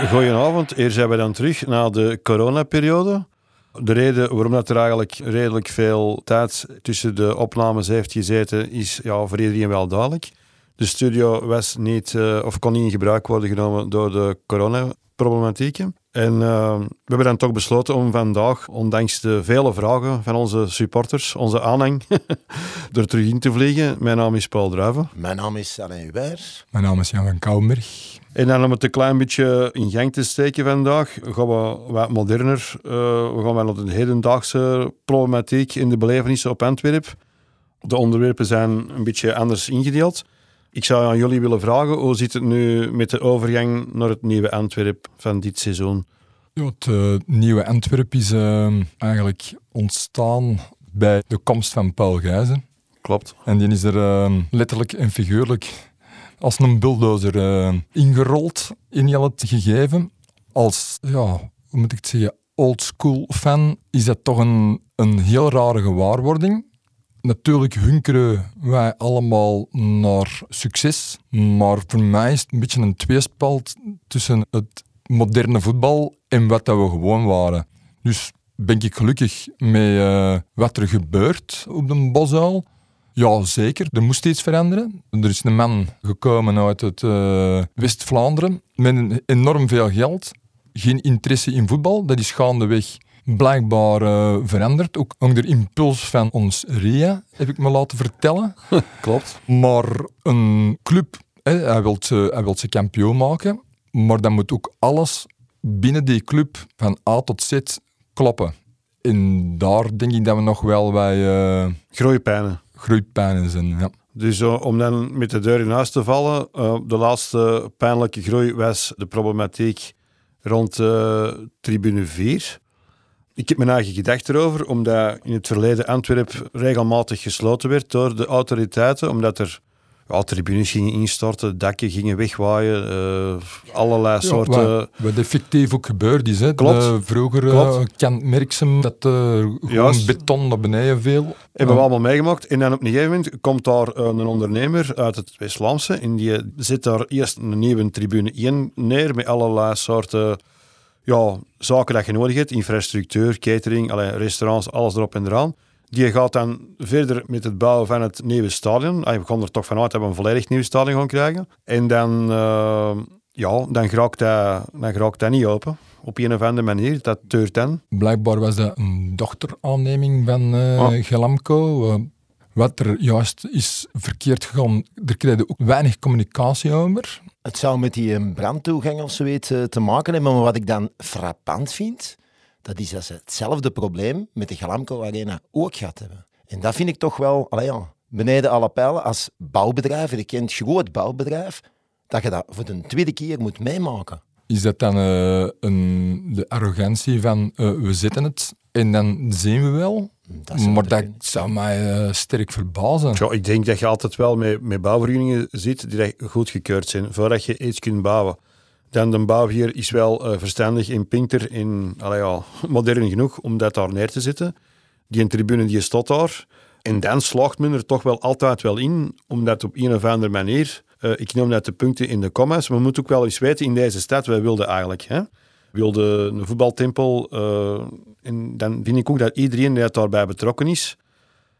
Een goedenavond. Hier zijn we dan terug na de coronaperiode. De reden waarom dat er eigenlijk redelijk veel tijd tussen de opnames heeft gezeten, is ja, voor iedereen wel duidelijk. De studio was niet, uh, of kon niet in gebruik worden genomen door de coronaproblematieken. En uh, we hebben dan toch besloten om vandaag, ondanks de vele vragen van onze supporters, onze aanhang, er terug in te vliegen. Mijn naam is Paul Druiven. Mijn naam is Alain Hubert. Mijn naam is Jan van Kouwenberg. En dan om het een klein beetje in gang te steken vandaag, gaan we wat moderner. Uh, we gaan wel naar de hedendaagse problematiek in de belevenissen op Antwerpen. De onderwerpen zijn een beetje anders ingedeeld. Ik zou aan jullie willen vragen, hoe zit het nu met de overgang naar het nieuwe Antwerp van dit seizoen? Ja, het uh, nieuwe Antwerp is uh, eigenlijk ontstaan bij de komst van Paul Gijzen. Klopt. En die is er uh, letterlijk en figuurlijk als een bulldozer ingerold in heel het gegeven. Als, ja, hoe moet ik het zeggen, oldschool fan is dat toch een, een heel rare gewaarwording natuurlijk hunkeren wij allemaal naar succes. Maar voor mij is het een beetje een tweespalt tussen het moderne voetbal en wat dat we gewoon waren. Dus ben ik gelukkig met uh, wat er gebeurt op de Bosuil. Ja, zeker. Er moest iets veranderen. Er is een man gekomen uit het uh, West-Vlaanderen met enorm veel geld. Geen interesse in voetbal. Dat is gaandeweg blijkbaar uh, veranderd. Ook onder impuls van ons RIA, heb ik me laten vertellen. Klopt. Maar een club, hè, hij wil hij wilt ze kampioen maken, maar dan moet ook alles binnen die club van A tot Z kloppen. En daar denk ik dat we nog wel bij... Uh, groeipijnen. Groeipijnen zijn, ja. Dus uh, om dan met de deur in huis te vallen, uh, de laatste pijnlijke groei was de problematiek rond tribune 4. Ik heb mijn eigen gedachten erover, omdat in het verleden Antwerp regelmatig gesloten werd door de autoriteiten, omdat er ja, tribunes gingen instorten, dakken gingen wegwaaien, uh, allerlei soorten... Wat, effectief ook gebeurd is. Hè. Klopt. De, vroeger uh, kan Merksem dat uh, gewoon beton naar beneden viel. Hebben we allemaal meegemaakt. En dan op een gegeven moment komt daar een ondernemer uit het West-Vlaamse en die zet daar eerst een nieuwe tribune 1 neer met allerlei soorten ja, zaken dat je nodig hebt, infrastructuur, catering, allee, restaurants, alles erop en eraan. Die gaat dan verder met het bouwen van het nieuwe stadion. Ah, we gaan er toch vanuit dat we een volledig nieuw stadion gaan krijgen. En dan, uh, ja, dan raakt dat, dan raakt dat niet open. Op een of andere manier, dat deurt dan. Blijkbaar was dat een dochteraanneming van uh, oh. Gelamco. Wat er juist is verkeerd gegaan, er kreeg ook weinig communicatie over. Het zou met die brandtoegang of zoiets te maken hebben, maar wat ik dan frappant vind, dat is dat ze hetzelfde probleem met de Galamco Arena ook gehad hebben. En dat vind ik toch wel, ja, beneden alle pijlen, als bouwbedrijf, je kent groot bouwbedrijf, dat je dat voor de tweede keer moet meemaken. Is dat dan uh, een, de arrogantie van uh, we zitten het en dan zien we wel? Dat maar dat zou mij uh, sterk verbazen. Ja, ik denk dat je altijd wel met, met bouwvergunningen zit die goed gekeurd zijn, voordat je iets kunt bouwen. Dan de bouw hier is wel uh, verstandig in Pinkter, in, allee, ja, modern genoeg om dat daar neer te zetten. Die een tribune die staat daar. En dan slaagt men er toch wel altijd wel in, omdat op een of andere manier, uh, ik noem dat de punten in de commas, we moeten ook wel eens weten in deze stad, wij wilden eigenlijk... Hè, wilde een voetbaltempel. En dan vind ik ook dat iedereen die daarbij betrokken is,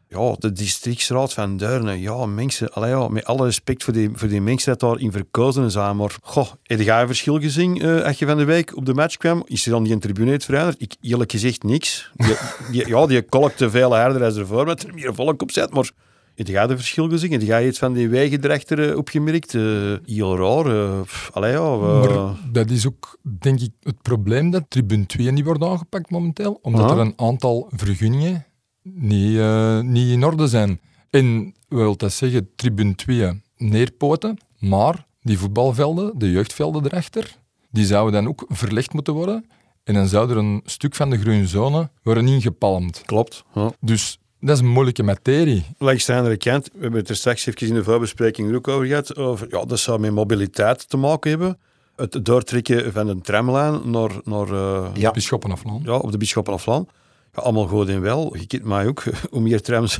ja, de districtsraad van Deurne, ja, mensen, allee, ja, met alle respect voor die, voor die mensen die daarin verkozen zijn, maar goh, heb jij een verschil gezien uh, als je van de week op de match kwam? Is er dan die tribune het veranderd? Ik eerlijk gezegd niks. Die, die, ja, die kolkte veel harder als ervoor, met er meer volk op zet, maar heb jij de verschil gezien? Heb jij iets van die wegendrachter uh, opgemerkt? Uh, heel raar. Uh, allee, ja, maar dat is ook, denk ik, het probleem dat tribune 2 niet wordt aangepakt momenteel. Omdat er een aantal vergunningen niet, niet in orde zijn. En wil dat zeggen, tribune 2 neerpoten, maar die voetbalvelden, de jeugdvelden erachter, die zouden dan ook verlegd moeten worden. En dan zou er een stuk van de groene zone worden ingepalmd. Klopt. Ja. Dus dat is een moeilijke materie. Langs de andere kant, we hebben het er straks even in de voorbespreking er ook over gehad, over, ja, dat zou met mobiliteit te maken hebben. Het doortrekken van een tramlijn naar... naar uh, ja. Bisschoppenaflaan. Ja, op de Bisschoppenaflaan. Ja, allemaal goed en wel. Je kent mij ook, hoe meer trams,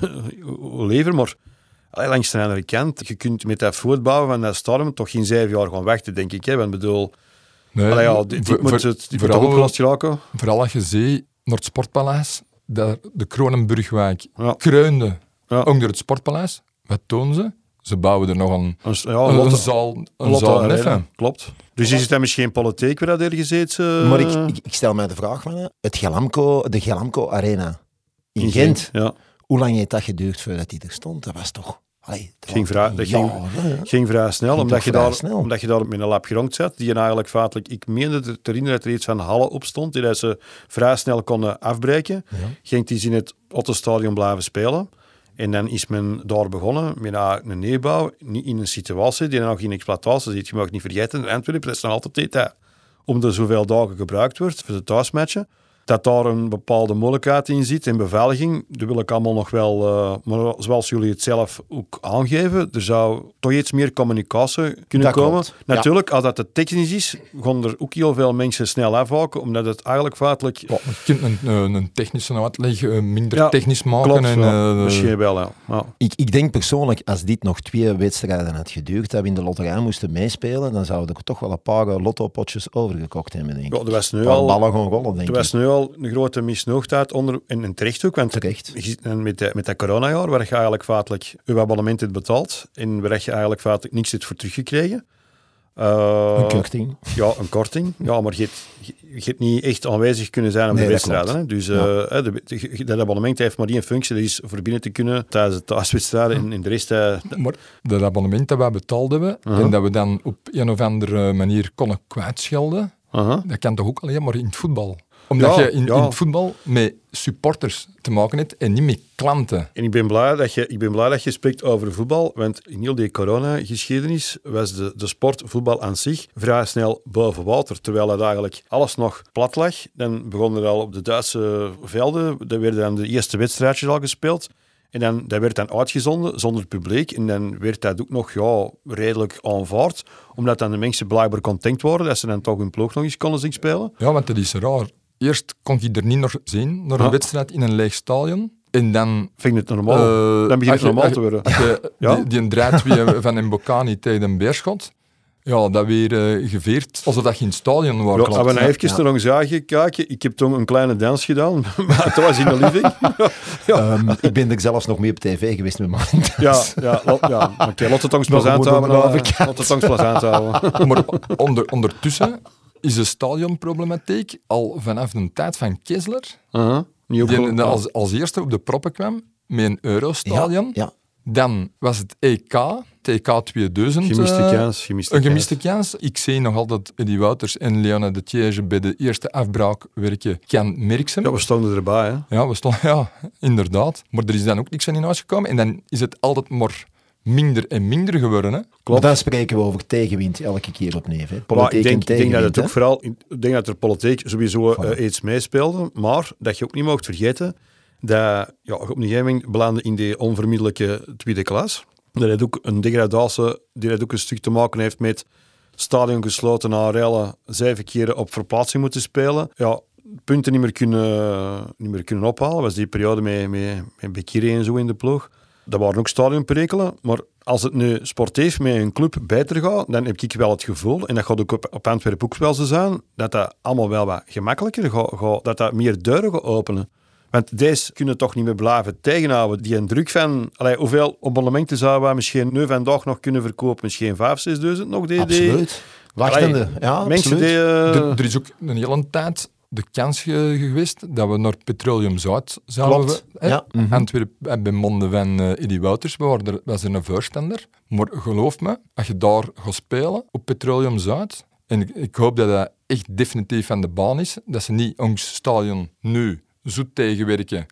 liever, maar... Langs de andere kant, je kunt met dat voortbouwen van dat stadion toch geen zeven jaar gaan wachten, denk ik. Hè? Want bedoel, Nee, Allee, ja, voor- moet, het, vooral- opgelost. Vooral als je ziet, naar het Sportpaleis, daar de Kronenburgwijk Ja. kreunde Ja. onder het Sportpaleis. Wat doen ze? Ze bouwen er nog een, Een, ja, een, een zaal, een Lotte zaal neffen. Klopt. Dus is het dan misschien politiek waar dat ergens iets... eh, Maar ik, ik, ik stel mij de vraag, man, het Galamco, de Galamco Arena in, in Gent, Ja. hoe lang heeft dat geduurd voordat die er stond? Dat was toch... Allee, Ging vrij- dat ging- vrij snel, Ging omdat je, vrij daar, snel. omdat je daar met een lap grond zat, die je eigenlijk feitelijk, ik meende te herinneren dat er iets van Halle op stond, die dat ze vrij snel konden afbreken. Ging die in het Ottenstadion blijven spelen. En dan is men daar begonnen met een niet in een situatie die nog in exploitatie zit. Je mag niet vergeten, Antwerpen is nog altijd hè, om er zoveel dagen gebruikt wordt voor de thuismatchen. Dat daar een bepaalde mogelijkheid in zit in beveiliging, dat wil ik allemaal nog wel, eh, maar zoals jullie het zelf ook aangeven, er zou toch iets meer communicatie kunnen Dat komen. klopt, ja. Natuurlijk, als dat te technisch is, gaan er ook heel veel mensen snel afhaken, omdat het eigenlijk feitelijk... Ja, je kunt een, een, een technische uitleg eh, minder Ja, technisch maken. Klopt, en, ja, eh, misschien wel, ja. ja. Ik, ik denk persoonlijk, als dit nog twee wedstrijden had geduurd, dat we in de loterij moesten meespelen, dan zouden er toch wel een paar eh, lottopotjes overgekocht hebben, denk ik. Ja, er was nu al... ballen gaan rollen, denk ik. was nu al een grote misnoegdheid onder, en, en terecht ook, want Terecht. met, de- met dat coronajaar, waar je eigenlijk feitelijk je abonnement hebt betaald en waar je eigenlijk feitelijk niks hebt voor teruggekregen. Eh, Een korting. Ja, een korting. Ja, maar je hebt, je, je hebt niet echt aanwezig kunnen zijn op Nee, de wedstrijden. Hè? Dus eh, hè, de- de- dat abonnement heeft maar één functie, dat is voor binnen te kunnen tijdens de thuiswedstrijden en, en de rest... eh, Maar dat abonnement dat wij betaald hebben en dat we dan op een of andere manier konden kwijtschelden, aha. dat kan toch ook alleen maar in het voetbal? Omdat Ja, je in, ja. in het voetbal met supporters te maken hebt en niet met klanten. En ik ben, blij dat je, ik ben blij dat je spreekt over voetbal, want in heel die coronageschiedenis was de, de sport voetbal aan zich vrij snel boven water. Terwijl het eigenlijk alles nog plat lag. Dan begonnen er al op de Duitse velden, daar werden dan de eerste wedstrijdjes al gespeeld. En dan, dat werd dan uitgezonden zonder publiek. En dan werd dat ook nog ja, redelijk aanvaard. Omdat dan de mensen blijkbaar content waren dat ze dan toch hun ploeg nog eens konden zien spelen. Ja, want dat is raar. Eerst kon je er niet naar zien, naar een Ja. wedstrijd in een leeg stadion. En dan... Vind ik het normaal? eh, dan begint het je- normaal te je- worden. als je Ja. die, die draadwie van Mbokani tegen een beerschot, ja, dat weer eh, geveerd alsof dat je in het stadion was. Ja, klopt. we nou even ja. naar ons zagen kijken, ik heb toen een kleine dans gedaan, maar het was in de living. Ehm, ik ben er zelfs nog mee op tv geweest met mijn Ja, ja, ja. oké, laat het ons plezant een houden. eh. Laat het ons plezant houden. Maar onder, ondertussen is de stadionproblematiek al vanaf de tijd van Kessler. Niet die als, als eerste op de proppen kwam met een Eurostadion. Ja, Dan was het EK, het EK 2000. Gemiste eh, kans. Gemiste Een gemiste kans. Ik zie nog altijd Eddie Wouters en Leona de Thiege bij de eerste afbraak werken. Merksen. Ja, we stonden erbij. Hè. Ja, we stonden, ja, inderdaad. Maar er is dan ook niks van in huis gekomen. En dan is het altijd maar minder en minder geworden. Hè? Maar dan spreken we over tegenwind elke keer opnieuw. Hè. Politiek ik denk, en ik denk dat het ook vooral... Ik denk dat er politiek sowieso eh, iets meespeelde, maar dat je ook niet mocht vergeten dat ja, je op een gegeven moment belandde in die onvermiddelijke tweede klas. Dat het ook een degradatie, die het ook een stuk te maken heeft met stadion gesloten na rellen, zeven keren op verplaatsing moeten spelen. Ja, punten niet meer kunnen, niet meer kunnen ophalen. was die periode met, met, met Bekiri en zo in de ploeg. Dat waren ook stadionperikelen, maar als het nu sportief met een club beter gaat, dan heb ik wel het gevoel, en dat gaat ook op, op Antwerpen ook wel zo zijn, dat dat allemaal wel wat gemakkelijker gaat, gaat dat dat meer deuren gaat openen. Want deze kunnen toch niet meer blijven tegenhouden. Die een druk van, allee, hoeveel abonnementen zouden we misschien nu vandaag nog kunnen verkopen? Misschien 5.000, 6.000 nog? Die, die- Absoluut. Wachtende. Allee, ja, Mensen absoluut. die... Er, er is ook een hele tijd de kans ge- geweest dat we naar Petroleum Zuid zouden. Klopt. we-? Ja. mhm. Antwerpen en bij monden van eh Eddie Wouters we waren er, was er een voorstander. Maar geloof me, als je daar gaat spelen op Petroleum Zuid, en ik, ik hoop dat dat echt definitief van de baan is, dat ze niet ons stadion nu zoet tegenwerken,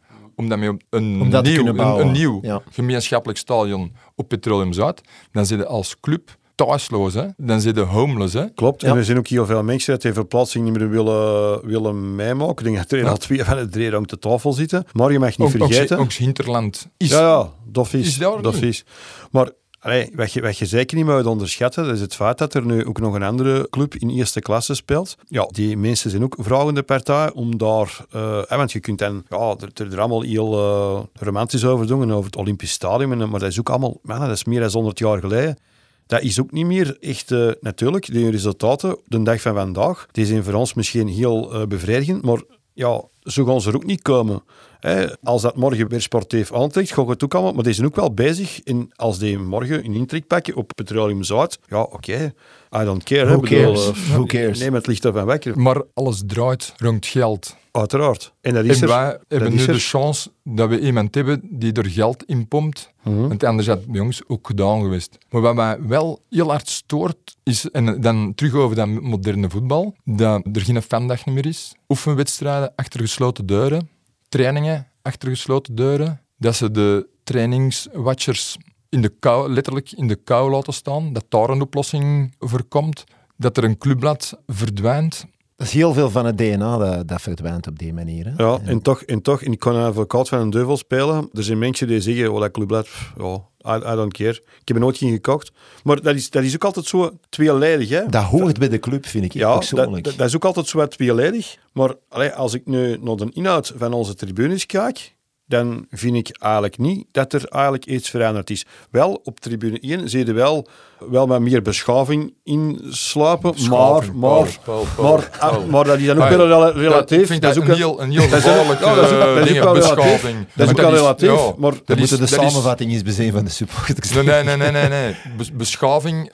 een, Om dat te nieuw, een, een nieuw Ja. gemeenschappelijk stadion op Petroleum Zuid, dan zit je als club thuisloos, hè? dan zit je homeless. Hè? Klopt, Ja. en er zijn ook heel veel mensen die die verplaatsing niet meer willen, willen meemaken. Ik denk dat er al twee van de drie rond de tafel zitten. Maar je mag niet Ook, vergeten... ook Hinterland is ja, ja, dat is. dat is. Maar allee, wat, je, wat je zeker niet moet onderschatten, dat is het feit dat er nu ook nog een andere club in eerste klasse speelt. Ja, die mensen zijn ook vragende partij om daar... eh, want je kunt dan ja, er, er, er allemaal heel eh, romantisch over doen, en over het Olympisch Stadion, en- maar dat is ook allemaal... Man, dat is meer dan 100 jaar geleden. Dat is ook niet meer echt... eh, natuurlijk, de resultaten, de dag van vandaag, die zijn voor ons misschien heel eh, bevredigend, maar ja, zo gaan ze er ook niet komen. Hè, als dat morgen weer sportief aantrekt, gaat het ook allemaal. Maar die zijn ook wel bezig. In, als die morgen een intrek pakken op Petroleum Zuid, ja, oké. I don't care. hè. Who Bedoel, cares? eh, Who cares? Neem het licht ervan weg. Maar alles draait rond geld. Uiteraard. En dat is En er. wij hebben is nu er. de chance dat we iemand hebben die er geld in pompt. Mhm. Want anders had het bij ons ook gedaan geweest. Maar wat mij wel heel hard stoort, is, en dan terug over dat moderne voetbal, dat er geen fandag meer is. Oefenwedstrijden achter gesloten deuren, trainingen achter gesloten deuren, dat ze de trainingswatchers in de kou, letterlijk in de kou laten staan, dat daar een oplossing voor komt, dat er een clubblad verdwijnt. Dat is heel veel van het DNA dat, dat verdwijnt op die manier. Hè? Ja, en toch, en toch, en ik kan een advocaat van een duivel spelen. Er zijn mensen die zeggen, oh, dat clubblad, pff, ja, I, I don't care. Ik heb er nooit geen gekocht. Maar dat is, dat is ook altijd zo tweeledig, hè. Dat hoort bij de club, vind ik Ja, persoonlijk. dat, dat, is ook altijd zo tweeledig. Maar allee, als ik nu naar de inhoud van onze tribunes kijk, dan vind ik eigenlijk niet dat er eigenlijk iets veranderd is. Wel, op tribune 1 zie je wel, wel wat meer beschaving insluipen, maar, Beschaving, maar, Paul, Paul, Paul, maar, ah, Paul. maar dat is dan ook wel rela- relatief. Ik vind dat, ook een heel, een heel dat is ook- gevaarlijke ja, dat is ook- dat is ding, ook wel relatief. beschaving. Dat is ook Maar wel relatief, ja, maar- dat We is- moeten de dat is- samenvatting eens bezien van de supporters. Nee, nee, nee, nee, nee. nee. Bes- beschaving,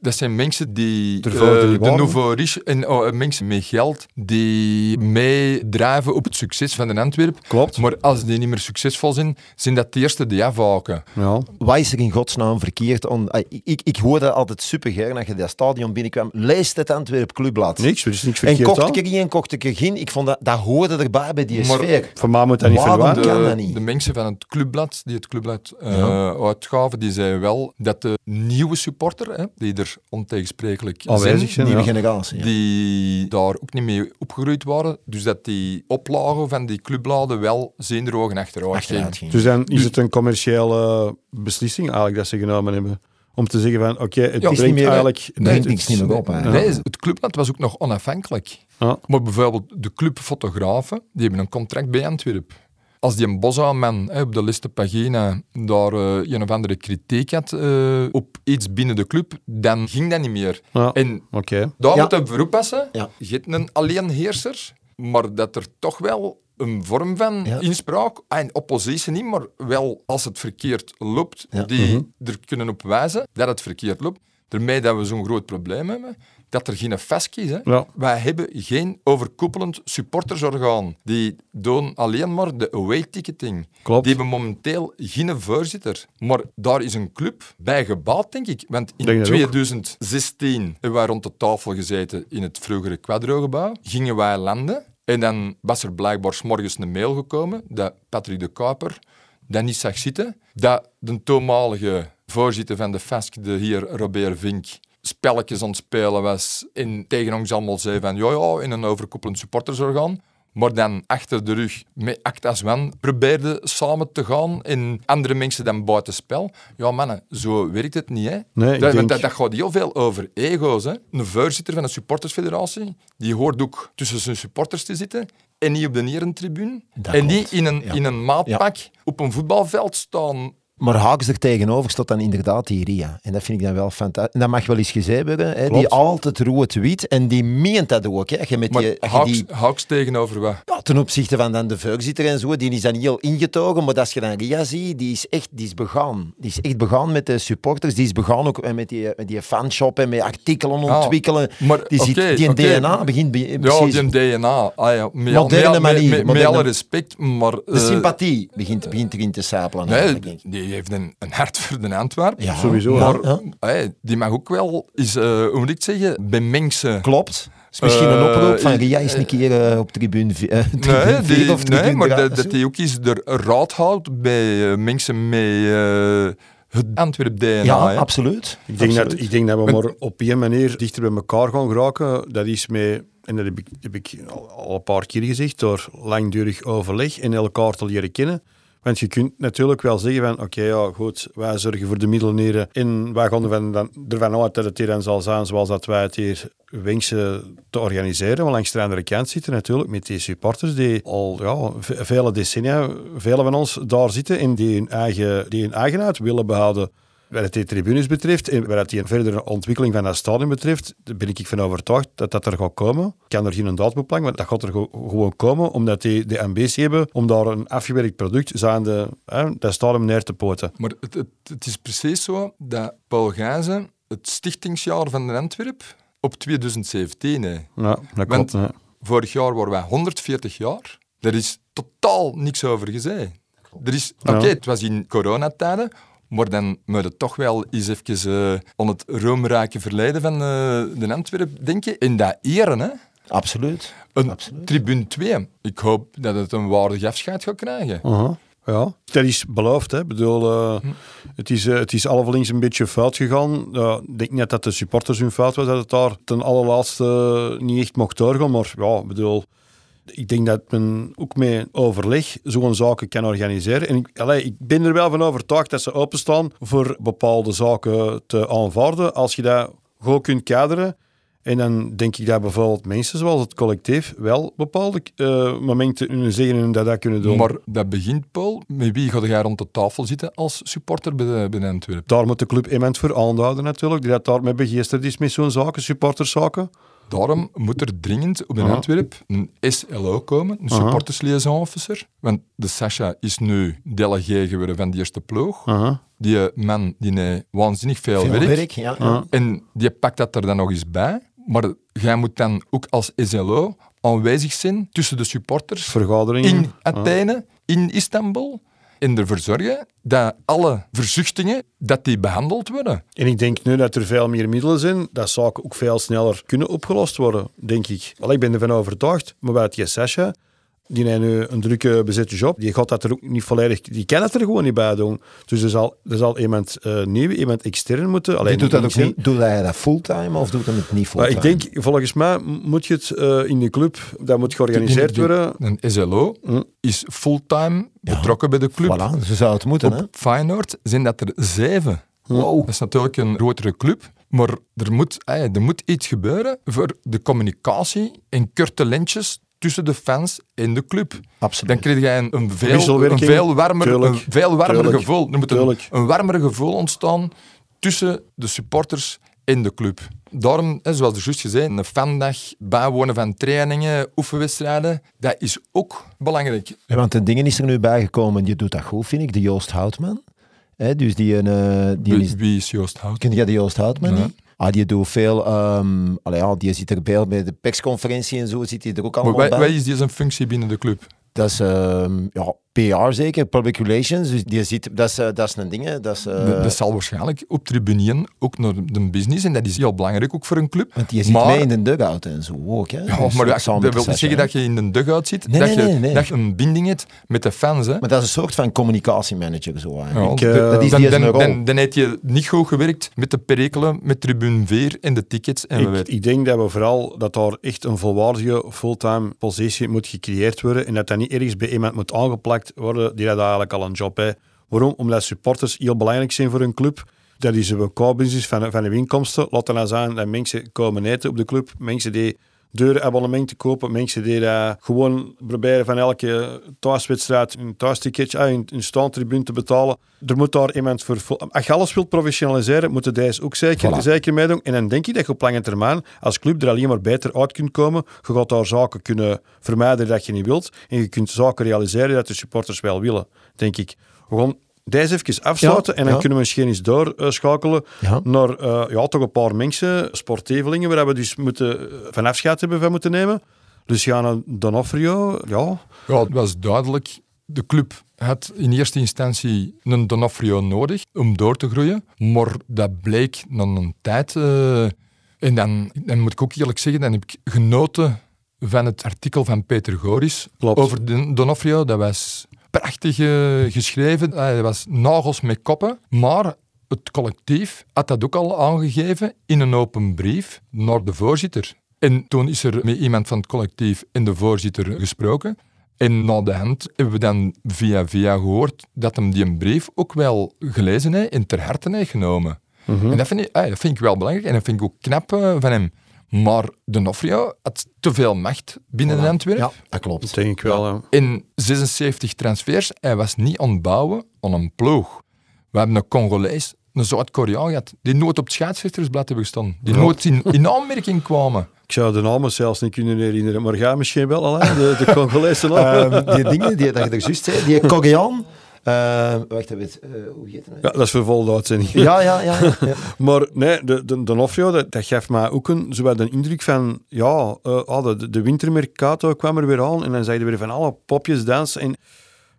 dat zijn mensen die Ervoor eh, de nouveau riche en oh, eh, mensen met geld die meedrijven op het succes van de Antwerp. Klopt. Maar als die niet meer succesvol zijn, zijn dat de eerste die afhaken. Ja. Wat is er in godsnaam verkeerd? On, ik, ik, ik hoorde altijd super gern als je dat stadion binnenkwam. Lees het Antwerp Clubblad. Niks, er is niks En verkeerd kocht aan. ik er geen, kocht ik er geen. Ik vond dat, dat hoorde erbij bij die Maar- sfeer. Voor mij moet dat niet Waarom verdwijnen. kan De, dat niet? de mensen van het clubblad, die het clubblad eh, Ja. uitgaven, die zeiden wel dat de nieuwe supporter, hè, die er ontegensprekelijk Aanwezig zijn, zijn. Nieuwe ja. generatie. ja. die daar ook niet mee opgegroeid waren. Dus dat die oplagen van die clubbladen wel ogen achteruit Achteruit ging. ging. Dus dan is het een commerciële beslissing eigenlijk dat ze genomen hebben. Om te zeggen van, oké, het Ja, brengt is niet meer, eigenlijk... het brengt niks niet meer op, hè. Nee, het clubblad was ook nog onafhankelijk. Ja. Maar bijvoorbeeld de clubfotografen, die hebben een contract bij Antwerp. Als die een Bosman op de liste pagina daar eh, een of andere kritiek had eh, op iets binnen de club, dan ging dat niet meer. Ja. En Oké. daar Ja. moeten we voor oppassen. Ja. Je hebt een alleenheerser, maar dat er toch wel een vorm van Ja. inspraak, en oppositie niet, maar wel als het verkeerd loopt, Ja. die er kunnen op wijzen dat het verkeerd loopt. Daarmee dat we zo'n groot probleem hebben, dat er geen vast is. Hè. Ja. Wij hebben geen overkoepelend supportersorgaan. Die doen alleen maar de away ticketing. Klopt. Die hebben momenteel geen voorzitter. Maar daar is een club bij gebouwd, denk ik. Want in Denk dat ook. 2016 hebben wij rond de tafel gezeten in het vroegere Quadro-gebouw. Gingen wij landen. En dan was er blijkbaar morgens een mail gekomen dat Patrick de Kuiper dat niet zag zitten. Dat de toenmalige voorzitter van de FASC, de heer Robert Vink, spelletjes aan het spelen was en tegen ons allemaal zei van ja, ja, in een overkoepelend supportersorgaan. Maar dan achter de rug met Actas Wan probeerde samen te gaan en andere mensen dan buitenspel. Ja, mannen, zo werkt het niet. Hè? Nee, dat, denk- dat, dat gaat heel veel over ego's. Hè? Een voorzitter van een supportersfederatie, die hoort ook tussen zijn supporters te zitten en niet op de nerentribune. Dat En niet in een, Ja. in een maatpak op een voetbalveld staan. Maar haaks er tegenover staat dan inderdaad die Ria. En dat vind ik dan wel fantastisch. En dat mag wel eens gezegd worden. Hè. Die altijd rood-wit. En die meent dat ook. Hè. Je met Maar die, als je haaks, die, haaks tegenover wat? ja, ten opzichte van dan de voorzitter en zo, die is dan heel ingetogen. Maar als je dan Ria ziet, die is echt die is begaan. Die is echt begaan met de supporters. Die is begaan ook met die, met die fanshop en met artikelen Ja, ontwikkelen. maar die ziet, oké, die. DNA begint be- Ja, precies... die DNA. Ah, ja. Met, Moderne manier, Met, met, met moderne- alle respect, maar... de eh, sympathie begint, begint erin te sapelen. Nee, die heeft een, een hart voor de Antwerp. Ja, Sowieso, ja, Maar ja. hey, die mag ook wel eens, eh, hoe moet ik het zeggen, bij mensen... Klopt. is misschien een Eh, oproep van eh, Ria is een keer op tribune, eh, tribune Nee, die, of tribune nee maar dat, hij ook eens er raad houdt bij mensen met eh, het Antwerp-DNA. Ja, hè. absoluut. Ik denk, dat, ik denk dat we maar op één manier dichter bij elkaar gaan geraken. Dat is met, en dat heb ik, heb ik al, al een paar keer gezegd, door langdurig overleg en elkaar te leren kennen. Want je kunt natuurlijk wel zeggen van, oké, ja, goed, wij zorgen voor de middelneren en wij gaan ervan, dan, ervan uit dat het hier dan zal zijn zoals dat wij het hier wensen te organiseren. Want langs de andere kant zitten natuurlijk met die supporters die al ja, ve- vele decennia, vele van ons daar zitten en die hun eigen, die hun eigenheid willen behouden. Wat die tribunes betreft en wat die verdere ontwikkeling van dat stadion betreft, daar ben ik van overtuigd dat dat er gaat komen. Ik kan er geen op plannen, maar dat gaat er gewoon komen, omdat die de ambitie hebben om daar een afgewerkt product, zijnde hè, dat stadion neer te poten. Maar het, het, het is precies zo dat Paul Gijzen het stichtingsjaar van de Antwerp op 2017 hè. Ja, dat klopt. hè. Vorig jaar waren wij 140 jaar. Er is totaal niks over gezegd. Er is, oké, het was in coronatijden, maar dan moet je toch wel eens even eh, aan het roemrijke verleden van eh, de Antwerp denken. En dat eren, hè. Absoluut. Een Absoluut. tribune 2. Ik hoop dat het een waardig afscheid gaat krijgen. Aha. Ja, dat is beloofd. Hè. Ik bedoel, eh, het, is, eh, het is een beetje fout gegaan. Ik denk niet dat de supporters hun fout was, dat het daar ten allerlaatste niet echt mocht doorgaan. Maar ja, ik bedoel, ik denk dat men ook met overleg zo'n zaken kan organiseren. En ik, allee, ik ben er wel van overtuigd dat ze openstaan voor bepaalde zaken te aanvaarden. Als je dat goed kunt kaderen. En dan denk ik dat bijvoorbeeld mensen zoals het collectief wel bepaalde eh, momenten kunnen zeggen en dat dat kunnen doen. Maar dat begint, Paul. Met wie ga jij rond de tafel zitten als supporter bij de, bij de Antwerp? Daar moet de club iemand voor aanduiden natuurlijk, die dat daarmee begeesterd is met zo'n zaken, supporterszaken. Daarom moet er dringend op Aha. Antwerp een SLO komen, een supporters liaison officer. Want de Sasha is nu delegé geworden van de eerste ploeg. Aha. Die man die heeft waanzinnig veel, Veel werk. werk, ja. Ja. En die pakt dat er dan nog eens bij. Maar jij moet dan ook als SLO aanwezig zijn tussen de supporters Vergaderingen. in Athene, in Istanbul. En ervoor zorgen dat alle verzuchtingen dat die behandeld worden. En ik denk nu dat er veel meer middelen zijn, dat zaken ook veel sneller kunnen opgelost worden, denk ik. Wel, ik ben ervan overtuigd, maar bij die Sasha, die heeft nu een drukke bezette job, die gaat dat er ook niet volledig, die kan het er gewoon niet bij doen. Dus er zal, er zal iemand eh, nieuw, iemand extern moeten. Alleen doet dat ook extern. niet. Doet hij dat fulltime of doet hij het niet Maar fulltime? ik denk, volgens mij moet je het eh, in de club, dat moet georganiseerd worden. Een SLO Hm. is fulltime betrokken bij de club. Voilà, zo zou het moeten, hè? Op Feyenoord zijn dat er zeven. Wow. Dat is natuurlijk een grotere club, maar er moet, eh, er moet iets gebeuren voor de communicatie en korte lintjes tussen de fans en de club. Absoluut. Dan krijg je een, een, veel, een veel warmer, Tuurlijk. een veel warmer Tuurlijk. gevoel. Er moet een, een warmer gevoel ontstaan tussen de supporters en de club. Daarom, hè, zoals er juist gezegd, een fandag, bijwonen van trainingen, oefenwedstrijden, dat is ook belangrijk. Ja, want de dingen is er nu bijgekomen, die doet dat goed, vind ik, de Joost Houtman. Hè, dus die, eh, die Wie, is... wie is Joost Hout? Ken jij de Joost Houtman Nee. niet? Ah, die doet veel... ehm allee, ja, die zit er bij, bij de persconferentie en zo zit hij er ook Maar allemaal bij. wat is die zijn functie binnen de club? Dat is ehm, ja, PR zeker, public relations. Dus die zit, dat, is, eh, dat is een ding. hè. Dat is, eh, Dat- dat zal waarschijnlijk op tribuneren ook naar de business en dat is heel belangrijk ook voor een club. want die zit maar, mee in de dugout en zo ook. Hè. Ja, Dus maar dat, samen dat wil niet zeggen hè. dat je in de dugout zit, Nee, dat, nee, je, nee, dat je een binding hebt met de fans. Hè. Maar dat is een soort van communicatiemanager. Zo, eigenlijk. Ja, Ik, eh, dat is dan, die dan, heb je niet goed gewerkt met de perikelen, met tribune 4 en de tickets. En Ik, ik denk dat we vooral dat daar echt een volwaardige fulltime positie moet gecreëerd worden en dat dat niet ergens bij iemand moet aangeplakt worden die dat eigenlijk al een job heeft. Waarom? Omdat supporters heel belangrijk zijn voor een club. Dat is een business van, van de inkomsten. Laat dan zijn dat mensen komen eten op de club. Mensen die deurenabonnementen kopen. Mensen die dat gewoon proberen van elke thuiswedstrijd een thuisticketje, een, een staantribune te betalen. Er moet daar iemand voor... Als je alles wilt professionaliseren, moeten deze ook zeker, Voilà. zeker meedoen. En dan denk ik dat je op lange termijn als club er alleen maar beter uit kunt komen. Je gaat daar zaken kunnen vermijden dat je niet wilt. En je kunt zaken realiseren dat de supporters wel willen, denk ik. We gaan deze even afsluiten Ja, en dan ja. kunnen we misschien eens doorschakelen Ja. naar eh, ja, toch een paar mensen, sportevelingen, waar we dus moeten, eh, van afscheid hebben van moeten nemen. Luciano Donofrio, ja, Ja, het was duidelijk. De club had in eerste instantie een Donofrio nodig om door te groeien. Maar dat bleek na een tijd. eh, en dan, dan moet ik ook eerlijk zeggen, dan heb ik genoten van het artikel van Peter Goris Klopt. over de Donofrio. Dat was prachtig eh, geschreven. Eh, Dat was nagels met koppen. Maar het collectief had dat ook al aangegeven in een open brief naar de voorzitter. En toen is er met iemand van het collectief en de voorzitter gesproken. En na de hand hebben we dan via via gehoord dat hem die een brief ook wel gelezen heeft en ter harte heeft genomen. En dat vind, ik, ah, dat vind ik wel belangrijk en dat vind ik ook knap eh, van hem. Maar de Nofrio had te veel macht binnen de Antwerpen. Ja, dat klopt. dat denk ik wel. ja. In 76 transfers, hij was niet aan het bouwen aan een ploeg. We hebben een Congolees een Zuid-Koreaan gehad, die nooit op het scheidsrechtersblad hebben gestaan. Die nooit in, in aanmerking kwamen. Ik zou de namen zelfs niet kunnen herinneren, maar ga misschien wel, Alain, de, de Congolese naam. Ehm, die dingen die, dat je er juist zei, die Koreaan. Eh, wacht even, uh, hoe heet het? Ja, dat is voor volle uitzending. Ja, ja, ja. ja, ja. Maar nee, de, de, de Nofrio, dat, dat geeft mij ook een, zo een indruk van, ja, eh, ah, de, de wintermercato kwam er weer aan en dan je weer van alle popjes dansen. En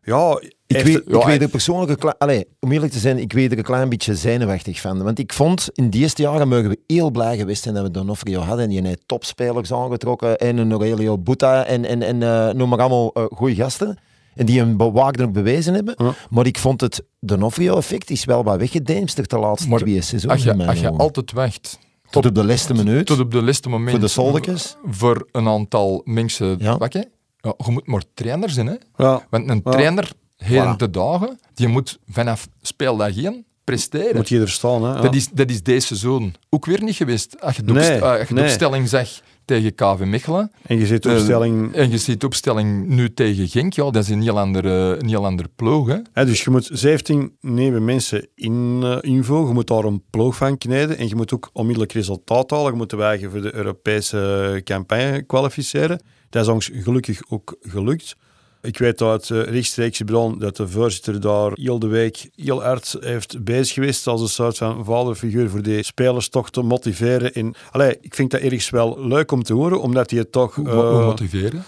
ja, Ik, weet, ik weet er persoonlijk, Allee, om eerlijk te zijn, ik weet er een klein beetje zenuwachtig van. Want ik vond, in die eerste jaren mogen we heel blij geweest zijn dat we Donofrio hadden. En die heeft topspelers aangetrokken. En een Aurelio Buta en, en, en eh, noem maar allemaal eh goede gasten. En die een bewaakte ook bewezen hebben. Ja. Maar ik vond het Donofrio-effect is wel wat weggedemsterd de laatste Maar twee seizoenen. Als je, als altijd wacht Tot op de laatste minuut. tot op de laatste moment Voor de soldekes. voor een aantal mensen Ja. pakken, ja, je moet maar trainer zijn. Hè? ja, Want een Ja. trainer, heden Voilà. de dagen, die moet vanaf speeldag 1 presteren. moet je er staan. Hè, ja. Dat, is, dat is deze seizoen ook weer niet geweest. Als je de, Nee, eh, nee. opstelling zag tegen KV Mechelen, En je zit op Eh, stelling... en je ziet opstelling nu tegen Genk, ja, dat is een heel andere, een heel andere ploeg. Hè? Dus je moet 17 nieuwe mensen in, invoegen. Je moet daar een ploeg van knijden. En je moet ook onmiddellijk resultaat halen. Je moet de wagen voor de Europese campagne kwalificeren. Dat is ons gelukkig ook gelukt. Ik weet uit uh, rechtstreekse bron dat de voorzitter daar heel de week heel hard heeft bezig geweest als een soort van vaderfiguur voor die spelers toch te motiveren. En, allee, ik vind dat ergens wel leuk om te horen, omdat hij het toch... Hoe, hoe eh, motiveren?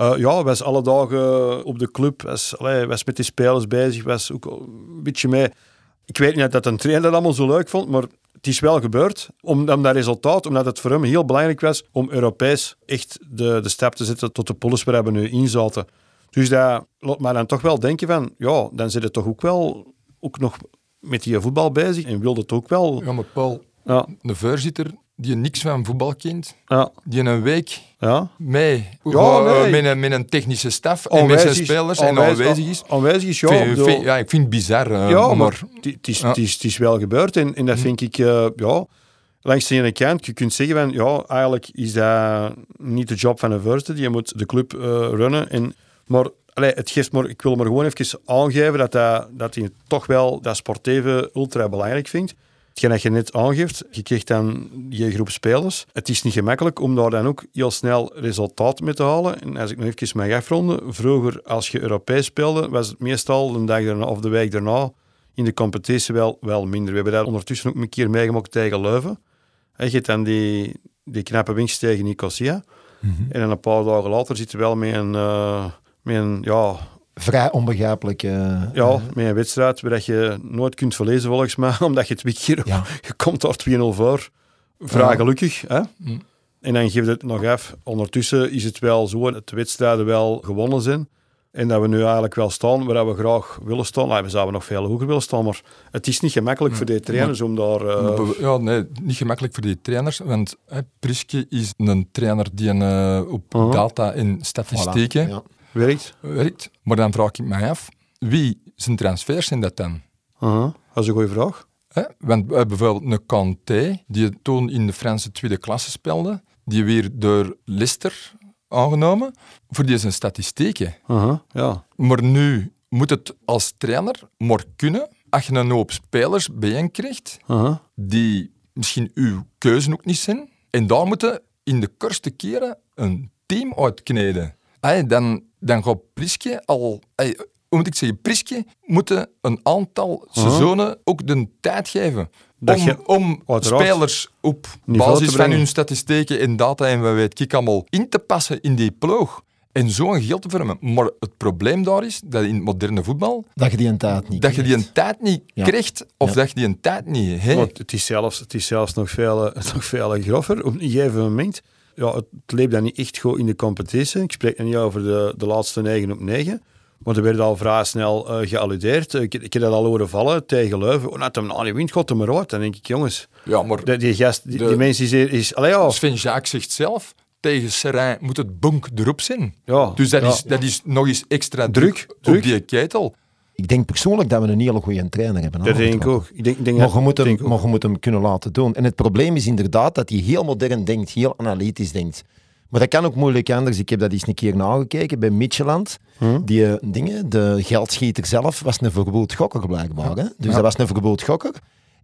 uh, ja, was alle dagen op de club, was, allee, was met die spelers bezig, was ook een beetje mee. Ik weet niet dat een trainer dat allemaal zo leuk vond, maar het is wel gebeurd. Om, om dat resultaat, omdat het voor hem heel belangrijk was om Europees echt de, de stap te zetten tot de polis waar we nu in zaten. Dus dat laat mij dan toch wel denken van, ja, dan zit het toch ook wel ook nog met die voetbal bezig en wilde het ook wel. Ja, maar Paul, Ja, de voorzitter die niks van voetbal kent, ja, die een week ja. mee, Ja, eh, met, een, met een technische staf en met zijn spelers en aanwezig- is. Aanwezig is, ja. Vind- ik vind- ja, ik vind het bizar. eh, Ja, maar, het is, is, is wel gebeurd. En, en dat vind ik, eh, ja, langs de ene kant, je kunt zeggen van, ja, eigenlijk is dat niet de job van een voorzitter. Je moet de club runnen. En, maar allee, het geeft maar, ik wil maar gewoon even aangeven dat, dat, dat hij toch wel dat sportieve ultra belangrijk vindt. Hetgeen dat je net aangeeft, je krijgt dan je groep spelers. Het is niet gemakkelijk om daar dan ook heel snel resultaat mee te halen. En als ik nog even mag afronden, vroeger als je Europees speelde, was het meestal de dag daarna of de week daarna in de competitie wel, wel minder. We hebben dat ondertussen ook een keer meegemaakt tegen Leuven. Je hebt dan die, die knappe winst tegen Nicosia. En dan een paar dagen later zit je wel met een, eh, met een, ja, Vrij onbegrijpelijk. eh, ja, met een wedstrijd waar dat je nooit kunt verlezen volgens mij, omdat je twee keer, Ja. je komt daar 2-0 voor. Vrij Ja. gelukkig. Hè? Mm. En dan geeft het nog af. Ondertussen is het wel zo dat de wedstrijden wel gewonnen zijn. En dat we nu eigenlijk wel staan waar we graag willen staan. Nou, we zouden nog veel hoger willen staan, maar het is niet gemakkelijk voor de trainers om daar... eh, Ja, nee, niet gemakkelijk voor die trainers, want hè, Priske is een trainer die een, eh, op Uh-huh. data en voilà, statistieken ja. Werkt. werkt. Maar dan vraag ik mij af, wie zijn transfers zijn dat dan? Uh-huh. Dat is een goede vraag. Hè? Want we hebben bijvoorbeeld een Kanté, die toen in de Franse tweede klasse speelde, die weer door Leicester aangenomen, voor die zijn statistieken. Uh-huh. Ja. Maar nu moet het als trainer maar kunnen, als je een hoop spelers bijeen krijgt, Uh-huh. die misschien uw keuze ook niet zijn. En daar moeten in de kortste keren een team uitkneden. Ay, dan, dan gaat Priske al... ay, hoe moet ik zeggen? Priske moet een aantal seizoenen ook de tijd geven. Dat om, je- om uiteraard, spelers op basis van hun statistieken en data en wat weet ik allemaal in te passen in die ploeg. En zo een geld te vormen. Maar het probleem daar is dat in het moderne voetbal Dat je die een tijd niet dat je die krijgt. een tijd niet Ja. krijgt of Ja. dat je die een tijd niet hebt. Het is zelfs, het is zelfs nog, veel, eh, nog veel grover. Op een gegeven moment, ja, het leeft dan niet echt goed in de competitie. Ik spreek dan niet over de, de laatste 9 op 9. Maar er werd al vrij snel eh gealludeerd. Ik, ik heb dat al horen vallen tegen Leuven. Oh, nou, hem die wind gaat hem eruit. Dan denk ik, jongens, Ja, maar die, die gast, die, De- die mens is... is allee, ja, Sven Jacques zegt zelf, tegen Serrain moet het bonk erop zijn. ja, Dus dat, ja. is, dat is nog eens extra Druk, druk, druk. op die ketel. Ik denk persoonlijk dat we een hele goede trainer hebben. Dat denk ik ook. Ik denk, Maar je, moet hem, denk ik ook. maar je moet hem kunnen laten doen. En het probleem is inderdaad dat hij heel modern denkt, heel analytisch denkt. Maar dat kan ook moeilijk anders. Ik heb dat eens een keer nagekeken bij Mitchelland. Hm? Die eh, dingen, de geldschieter zelf was een verbood gokker blijkbaar. Hè? Dus dat was een verbood gokker.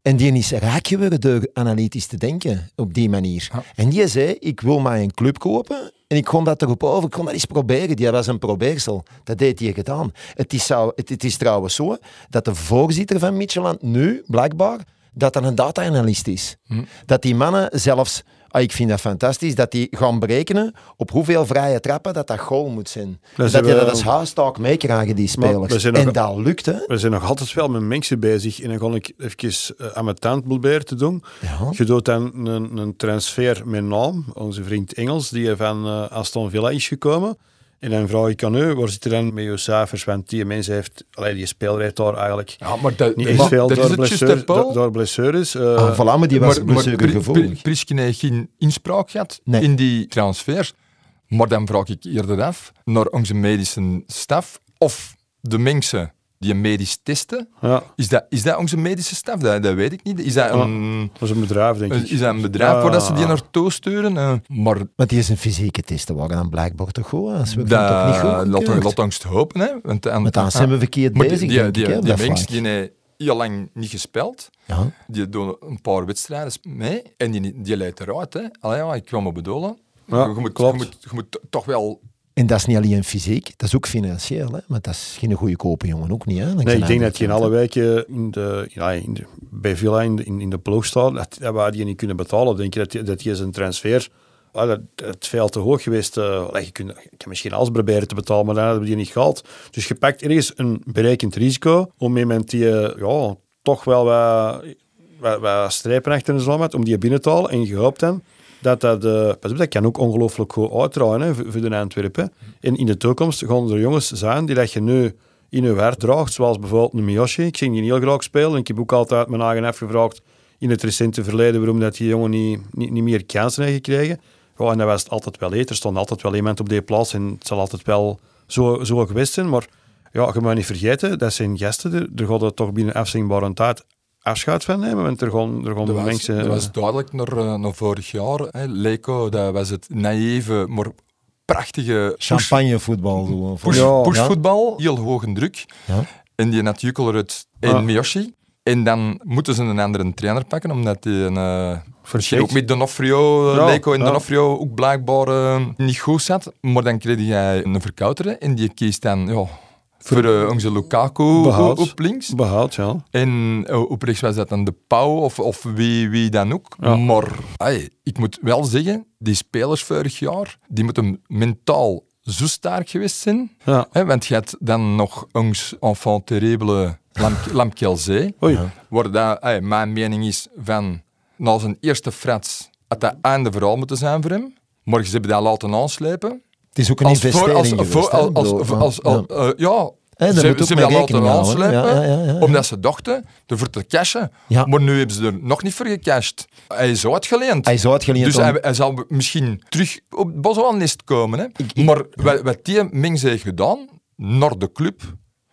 En die is rijk geworden door analytisch te denken op die manier. Ja. En die zei, ik wil mij een club kopen en ik kon dat erop over. Ik kon dat eens proberen. Die was een probeersel. Dat deed hij gedaan. Het is, het, het is trouwens zo dat de voorzitter van Michelin nu, blijkbaar, dat dat een data-analyst is. Dat die mannen zelfs, ah, ik vind dat fantastisch, dat die gaan berekenen op hoeveel vrije trappen dat dat goal moet zijn. Dat, die we- dat als huistaak meekrijgen, die spelers. nog- En dat lukt, hè. We zijn nog altijd wel met mensen bezig. En dan ga ik even uh, aan mijn tand proberen te doen. Ja. Je doet dan een, een transfer met naam. Onze vriend Engels, die van eh, Aston Villa is gekomen. En dan vraag ik aan u, waar zit er dan met je cijfers? Want die mens heeft, allee, die speler heeft daar eigenlijk Ja, maar dat, niet eens is- veel door, Paul? door, door blessures. eh, Ah, voilà, maar die was maar, maar Pri- Pri- blessuregevoelig. Prisken heeft geen inspraak gehad Nee. in die transfers. Maar dan vraag ik eerder af naar onze medische staf of de mensen die een medisch testen. ja, Is dat, is dat onze medische staf? Dat, dat weet ik niet. Is dat een, dat is een bedrijf, denk ik. is dat een bedrijf Ja. waar dat ze die naartoe sturen? Eh, maar Maar die is een fysieke testen waren dan blijkbaar toch goed? Als we dat toch niet dat goed laat, hopen. Hè? Want, aan- dan zijn we verkeerd maar bezig, die, denk die, ik, hè, die, op die dat mens vlak. die heeft heel lang niet gespeeld. Ja. Die doen een paar wedstrijden mee en die, die leidt eruit. Hè. Allee, ja, ik kwam me bedoelen. Ja, je, moet, klopt. Je, moet, je moet toch wel... En dat is niet alleen fysiek, dat is ook financieel. Hè? Maar dat is geen goede kope jongen ook niet. Hè? Langs Nee, ik denk dat je in alle weken in de, ja, in de, bij Villa in de, in, de ploeg staat, dat, dat we die niet kunnen betalen. Denk je dat, die- dat die zijn transfer, ah, dat, is veel te hoog geweest. allee, je, kunt, je kan misschien alles proberen te betalen, maar dan hebben we die niet gehaald. Dus je pakt ergens een berekend risico om met iemand die eh, ja, toch wel wat, wat, wat strepen achter de had, om die binnen te halen. En je hoopt dan dat dat, eh, pas dat kan ook ongelooflijk goed uitdraaien voor, de Antwerpen. En in de toekomst gaan er jongens zijn die dat je nu in je hart draagt, zoals bijvoorbeeld een Miyoshi. Ik zie die heel graag spelen. En ik heb ook altijd mijn eigen afgevraagd in het recente verleden waarom dat die jongen niet, niet, niet meer kansen heeft gekregen. En dat was het altijd wel eten. Er stond altijd wel iemand op die plaats en het zal altijd wel zo, zo geweest zijn. Maar ja, je moet niet vergeten, dat zijn gasten. Er, er gaat er toch binnen afzienbare tijd afscheid van nemen, want er gaan, er gaan Dat was, mensen... dat was duidelijk naar, eh, naar vorig jaar. Hè. Leco, dat was het naïeve, maar prachtige push, Champagnevoetbal. push, Ja. pushvoetbal. Heel hoge druk. Ja. En die natuurlijk uit en Ja. Miyoshi. En dan moeten ze een andere trainer pakken, omdat die een, eh, misschien ook met Donofrio, Ja, Leco en ja. Donofrio ook blijkbaar eh, niet goed zat. Maar dan kreeg jij een verkoutere en die kiest dan ja, voor eh, onze Lukaku op links. Behoud, ja. En eh, op rechts was dat dan de Pauw of, of wie, wie dan ook. Ja. Maar ik moet wel zeggen, die spelers vorig jaar, die moeten mentaal zo sterk geweest zijn. ja. Hè, want je had dan nog ons enfant terrible Lam, Lamkelzee. Oei. Waar dat, mijn mening is van, na zijn eerste frats, had dat einde verhaal moeten zijn voor hem. Maar ze hebben dat laten aanslepen. Het is ook een Als voor- investering als, geweest, voor- als, ja. eh, ja, ze, hebben dat laten aanslepen, Ja, ja, omdat ze dachten ervoor te cashen. Maar nu hebben ze er nog niet voor gecashed. Hij is uitgeleend. Hij is uitgeleend Dus om- hij, hij zal misschien terug op het Boswannest komen. Hè? Maar wat, wat die mens heeft gedaan, naar de club,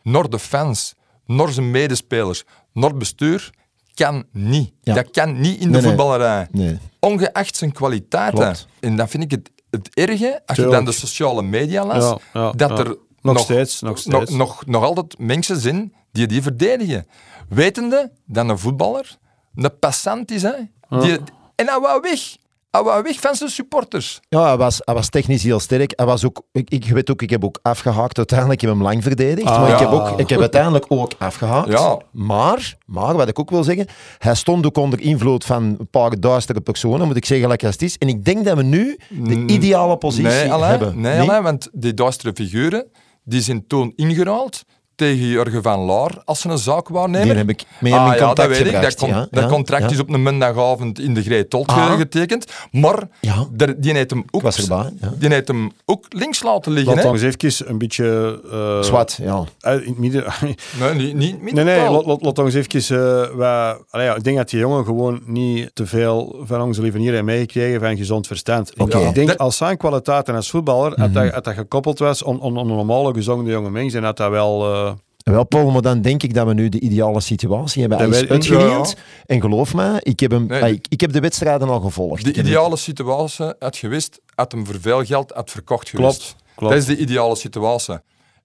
naar de fans, naar zijn medespelers, naar het bestuur, kan niet. Dat kan niet in de Nee, nee. voetballerij. Nee. Ongeacht zijn kwaliteiten. Klopt. En dan vind ik het, het erge, als je dan de sociale media las, dat er Nog steeds, nog steeds. Nog, nog, nog altijd mensen zijn die die verdedigen. Wetende dat een voetballer een passant is. Hè? Die, en hij wou weg. Hij wou weg van zijn supporters. Ja, hij was, hij was technisch heel sterk. Hij was ook, ik, ik weet ook, ik heb ook afgehaakt uiteindelijk. Ik heb hem lang verdedigd. Ah. maar ik heb, ook, ik heb uiteindelijk ook afgehaakt. Ja. Maar, maar, wat ik ook wil zeggen, hij stond ook onder invloed van een paar duistere personen, moet ik zeggen, als het is. En ik denk dat we nu de Mm, ideale positie nee, Alain, hebben. Nee, Alain, want die duistere figuren die zijn toen ingeruild tegen Jurgen van Laar als ze een zaak waarnemen. Die heb ik mee in ah, mijn ja, contact dat weet ik. Dat, con- ja, dat ja, contract ja. is op een maandagavond in de Greetold ge- Ah. getekend. Maar Ja. der- die heeft hem ook, was erbij, ja. die heeft hem ook links laten liggen. Laat Hè? ons even een beetje... eh, Zwart, ja. uit- in het midden... Nee, niet, niet, Nee, nee, laat, laat, laat ons even... eh, wat- allee, ja, ik denk dat die jongen gewoon niet te veel van onze lieve hier heeft meegekregen van gezond verstand. Ik- Oké. Ik denk Dat- als zijn kwaliteiten als voetballer, had, dat, had dat gekoppeld was aan aan- aan een normale gezonde jonge mens, en had dat wel... eh, Wel, Paul, maar dan denk ik dat we nu de ideale situatie hebben. Hij is uitgeleend. En geloof me, ik heb, hem, Nee, ah, de- ik, ik heb de wedstrijden al gevolgd. De ideale situatie had geweest, had hem voor veel geld had verkocht geweest. Klopt, klopt. Dat is de ideale situatie.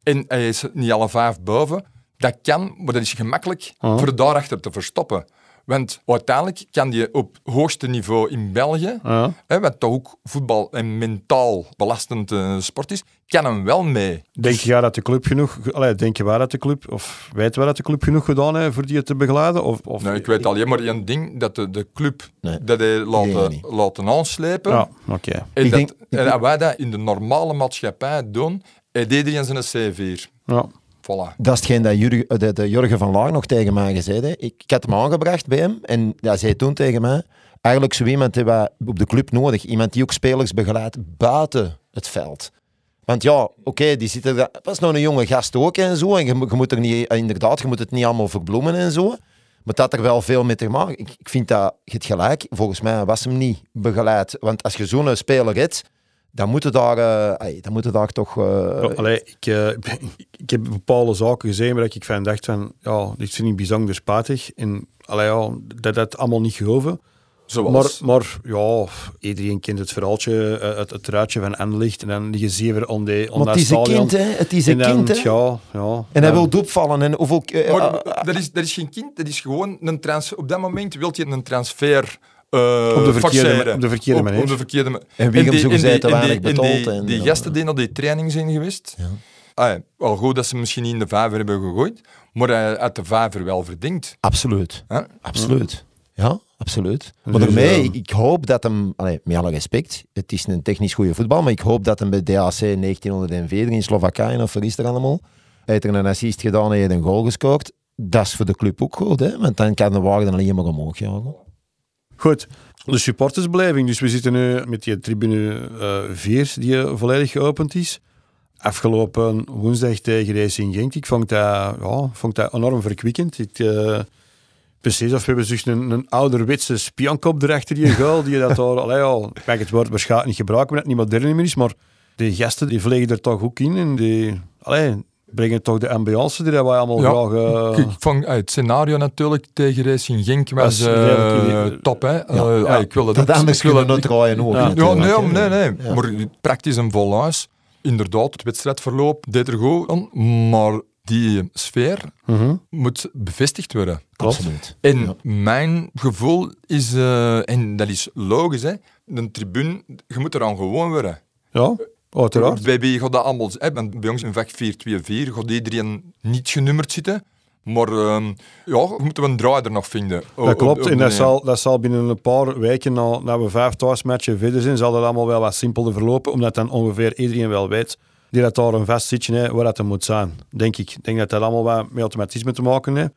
En hij is niet alle vijf boven. Dat kan, maar dat is gemakkelijk voor daarachter te verstoppen. Want uiteindelijk kan je op hoogste niveau in België, hè, wat toch ook voetbal een mentaal belastend eh, sport is, kan hem wel mee. Denk je dat de club genoeg... Allee, denk je waar dat de club... Of weet waar dat de club genoeg gedaan heeft voor die te begeleiden? Of, of, Nee, ik weet alleen maar één ding, dat de, de club Nee, dat hij denk laten, aanslepen. Ja, oké. En, Ik dat, denk- en als wij dat in de normale maatschappij doen, heeft iedereen zijn C4. Ja. Voilà. Dat is hetgeen dat Jurgen, eh, de, de Jurgen van Laar nog tegen mij gezegd heeft. Ik, ik had hem aangebracht bij hem en hij zei toen tegen mij, eigenlijk zo iemand hebben wij op de club nodig. Iemand die ook spelers begeleidt buiten het veld. Want ja, oké, die zitten daar, dat nog een jonge gast ook en zo. En je, moet- er niet, inderdaad, je moet het niet allemaal verbloemen en zo. Maar dat er wel veel mee te maken. Ik, ik vind dat, je gelijk, volgens mij was hem niet begeleid. Want als je zo'n speler hebt, dan moeten daar, ai, dan moeten daar toch... eh, allee, ik, eh, ik heb bepaalde zaken gezien waar ik van dacht van, ja, dit vind ik bijzonder spatig. En allee, ja, dat dat allemaal niet geloven. Maar, Zoals. maar ja, iedereen kent het verhaaltje, eh, het, het ruitje van Anderlicht. En dan liggen zeven om de om maar het is een kind, hè. Het is En een kind, hè. ja, ja. En hij wil opvallen. En hoeveel, eh, Maar, eh, dat, is, dat is geen kind, dat is gewoon een transfer. Op dat moment wil je een transfer eh Op de verkeerde op de verkeerde manier. Op de verkeerde ma- En wie hem die- zo gezegd te en die- weinig betaalt en- Die gasten die naar die training zijn geweest, Ja. ah ja, wel goed dat ze misschien niet in de vijver hebben gegooid, maar hij uit de vijver wel verdiend. absoluut. Hè? Absoluut. Ja, absoluut. Maar Dus, daarmee, eh, ik hoop dat hem, allee, met alle respect, het is een technisch goede voetbal, maar ik hoop dat hem bij DAC 1904 in Slowakije, of is er allemaal, hij heeft er een assist gedaan en hij heeft een goal gescoord. Dat is voor de club ook goed, hè? want dan kan de waarde alleen maar omhoog jagen. Goed, de supportersbeleving. Dus we zitten nu met die tribune eh 4 die eh, volledig geopend is. Afgelopen woensdag tegen Racing Genk. Ik vond dat, ja, vond dat enorm verkwikkend. Ik, eh, precies of we hebben dus een, een ouderwetse spionkop erachter die goal. Die dat allee, ja, ik mag het woord waarschijnlijk niet gebruiken, omdat het niet modern meer is. Maar die gasten die vliegen er toch ook in. En die allee, brengen toch de ambiance die dat wij allemaal Ja, graag... eh, Ik vond ah, het scenario natuurlijk tegen Racing Genk was eh, top. Hè? Eh, Ja. ah, ik wil dat, anders ik wil kunnen dat- we draaien ook. Ja. Nee, nee, nee. Ja. Maar praktisch een vol huis. Inderdaad, het wedstrijdverloop deed er goed aan, maar die sfeer mhm. moet bevestigd worden. Absoluut. En Ja. mijn gevoel is, eh, en dat is logisch, hè, een tribune, je moet eraan gewoon worden. Ja, uiteraard. Bij wie gaat dat allemaal, hè, bij ons in vak 4-2-4 gaat iedereen niet genummerd zitten. Maar ehm, ja, we moeten een draai er nog vinden. O- Dat op- klopt, op en dat zal, dat zal binnen een paar weken, na, na we vijf thuismatchen verder zijn, zal dat allemaal wel wat simpeler verlopen, omdat dan ongeveer iedereen wel weet die dat daar een vast zitje heeft, waar dat er moet zijn. Denk ik. Ik denk dat dat allemaal wat met automatisme te maken heeft.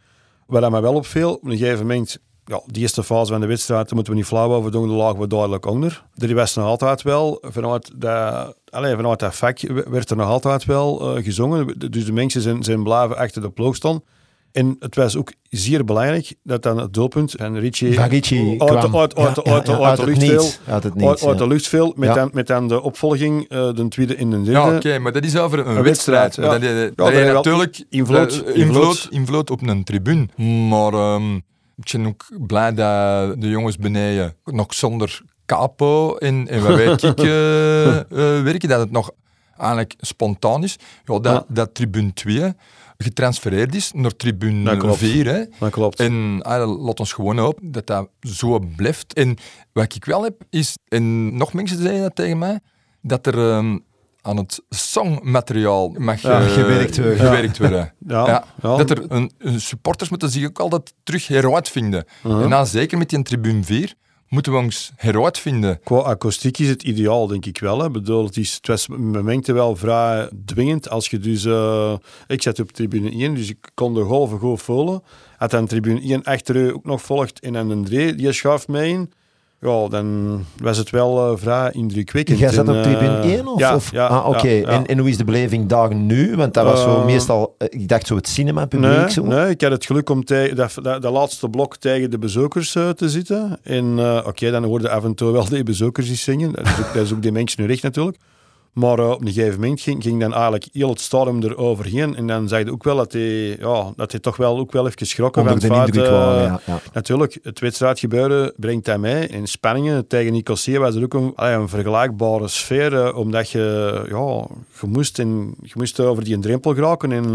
Wat dat mij wel opviel, op een gegeven moment, ja, die eerste fase van de wedstrijd, daar moeten we niet flauw over doen, daar lagen we duidelijk onder. Er was nog altijd wel, vanuit dat, allez, vanuit dat vak werd er nog altijd wel eh, gezongen. Dus de mensen zijn, zijn blijven achter de ploeg staan. En het was ook zeer belangrijk dat dan het doelpunt van Richie Van Richie uit, kwam. uit, uit, Ja, uit, ja, uit, uit de het lucht viel. niets. Uit het Uit, niets, uit ja. de lucht viel, met, Ja. dan, met dan de opvolging, eh, de tweede en de derde. Ja, oké, maar dat is over een, Een wedstrijd. wedstrijd, Maar ja. dat, Ja, dat, natuurlijk invloed, eh, invloed. invloed, invloed op een tribune. Maar ehm, ik ben ook blij dat de jongens beneden nog zonder capo en, en wat weet ik eh, werken, dat het nog eigenlijk spontaan is. Ja, dat, Ja. dat tribune 2 getransfereerd is naar Dat tribune klopt. 4. Hè. Dat klopt. En ah, laat ons gewoon hopen dat dat zo blijft. En wat ik wel heb, is, en nog mensen zeiden dat tegen mij, dat er ehm, aan het songmateriaal mag Ja, eh, gewerkt worden. gewerkt worden. Ja, Ja, ja. Dat er een, een supporters moeten zich ook altijd terug heruitvinden. Uh-huh. En dan zeker met die tribune 4 moeten we ons heruitvinden. Qua akoestiek is het ideaal, denk ik wel. Hè. Bedoel, het, is, het was momenten wel vrij dwingend. Als je dus... eh, ik zat op tribune 1, dus ik kon de golven goed voelen. Als dan tribune 1 achter u ook nog volgt en dan een 3, die schuift mee in. Ja, dan was het wel eh, vrij indrukwekkend. Jij zat En, op tribune eh, 1 of? Ja, of? ja, ah, oké. ja. En, en hoe is de beleving daar nu? Want dat was zo Eh, meestal, eh, ik dacht zo het cinema-publiek. Nee, zo. nee, ik had het geluk om tegen dat, dat, dat laatste blok tegen de bezoekers eh, te zitten. En eh, oké, dan hoorde af en toe wel die bezoekers iets zingen. Dat is ook, dat is ook die mensen recht natuurlijk. Maar eh, op een gegeven moment ging, ging dan eigenlijk heel het stadion eroverheen. En dan zei je ook wel dat hij, ja, dat hij toch wel, ook wel even schrokken Onder van het feit, eh, waren, ja. ja. Natuurlijk, het wedstrijdgebeuren brengt dat mee. In spanningen tegen Nicosia was er ook een, een vergelijkbare sfeer. eh, omdat je, ja, je, moest in, je moest over die drempel geraken. En,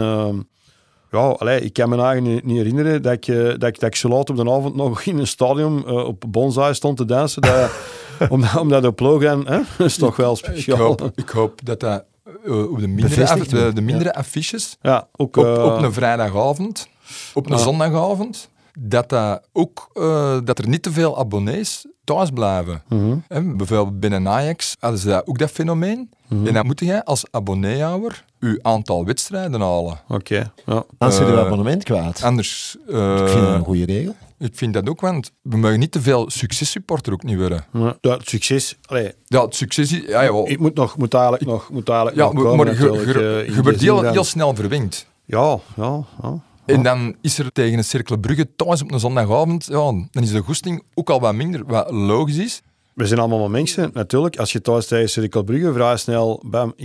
Ja, allee, ik kan me eigenlijk niet, herinneren dat ik, eh, dat, ik, dat ik zo laat op de avond nog in een stadion eh, op bonsai stond te dansen. Dat, omdat, omdat op Logan, hè, dat is toch wel Ik speciaal. hoop, ik hoop dat dat eh, op de mindere, af- de, de mindere affiches Ja, ook... op, op een vrijdagavond, op een zondagavond, dat, dat, ook, eh, dat er niet te veel abonnees thuis blijven. mhm, Hè, bijvoorbeeld binnen Ajax hadden ze dat ook dat fenomeen. mhm. En dan moet jij als abonneehouder je aantal wedstrijden halen. Oké, ja. Als je Eh, je abonnement kwijt. Anders, eh, ik vind dat een goede regel. ik vind dat ook, want we mogen niet te veel successupporter ook niet worden. Ja, het succes. Allee, Ja, het succes is... Ja, ja, ik moet, nog, moet eigenlijk nog, moet eigenlijk ja nog maar, komen maar je, eh, wordt zin heel, heel snel verwingd. Ja, ja, ja. En dan is er tegen een Cercle Brugge thuis op een zondagavond, ja, dan is de goesting ook al wat minder, wat logisch is. We zijn allemaal maar mensen, natuurlijk. Als je thuis tegen Cirkel Brugge vrij snel bam, 1-2-0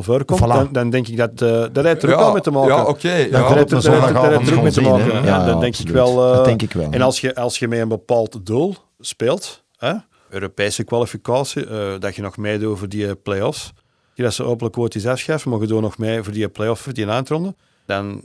voorkomt, Voilà. dan, dan denk ik dat eh dat heeft er ook ja, mee te maken. Ja, oké. Dan ja. Dat heeft er- ook mee te maken. Ja, Ja, dat denk ik wel. eh, Dat denk ik wel. En als je, als je met een bepaald doel speelt, hè, Europese kwalificatie, eh, dat je nog meedoet voor die play-offs, die dat ze hopelijk quotes afschaffen, maar je doet nog mee voor die play-off, voor die eindronde, dan,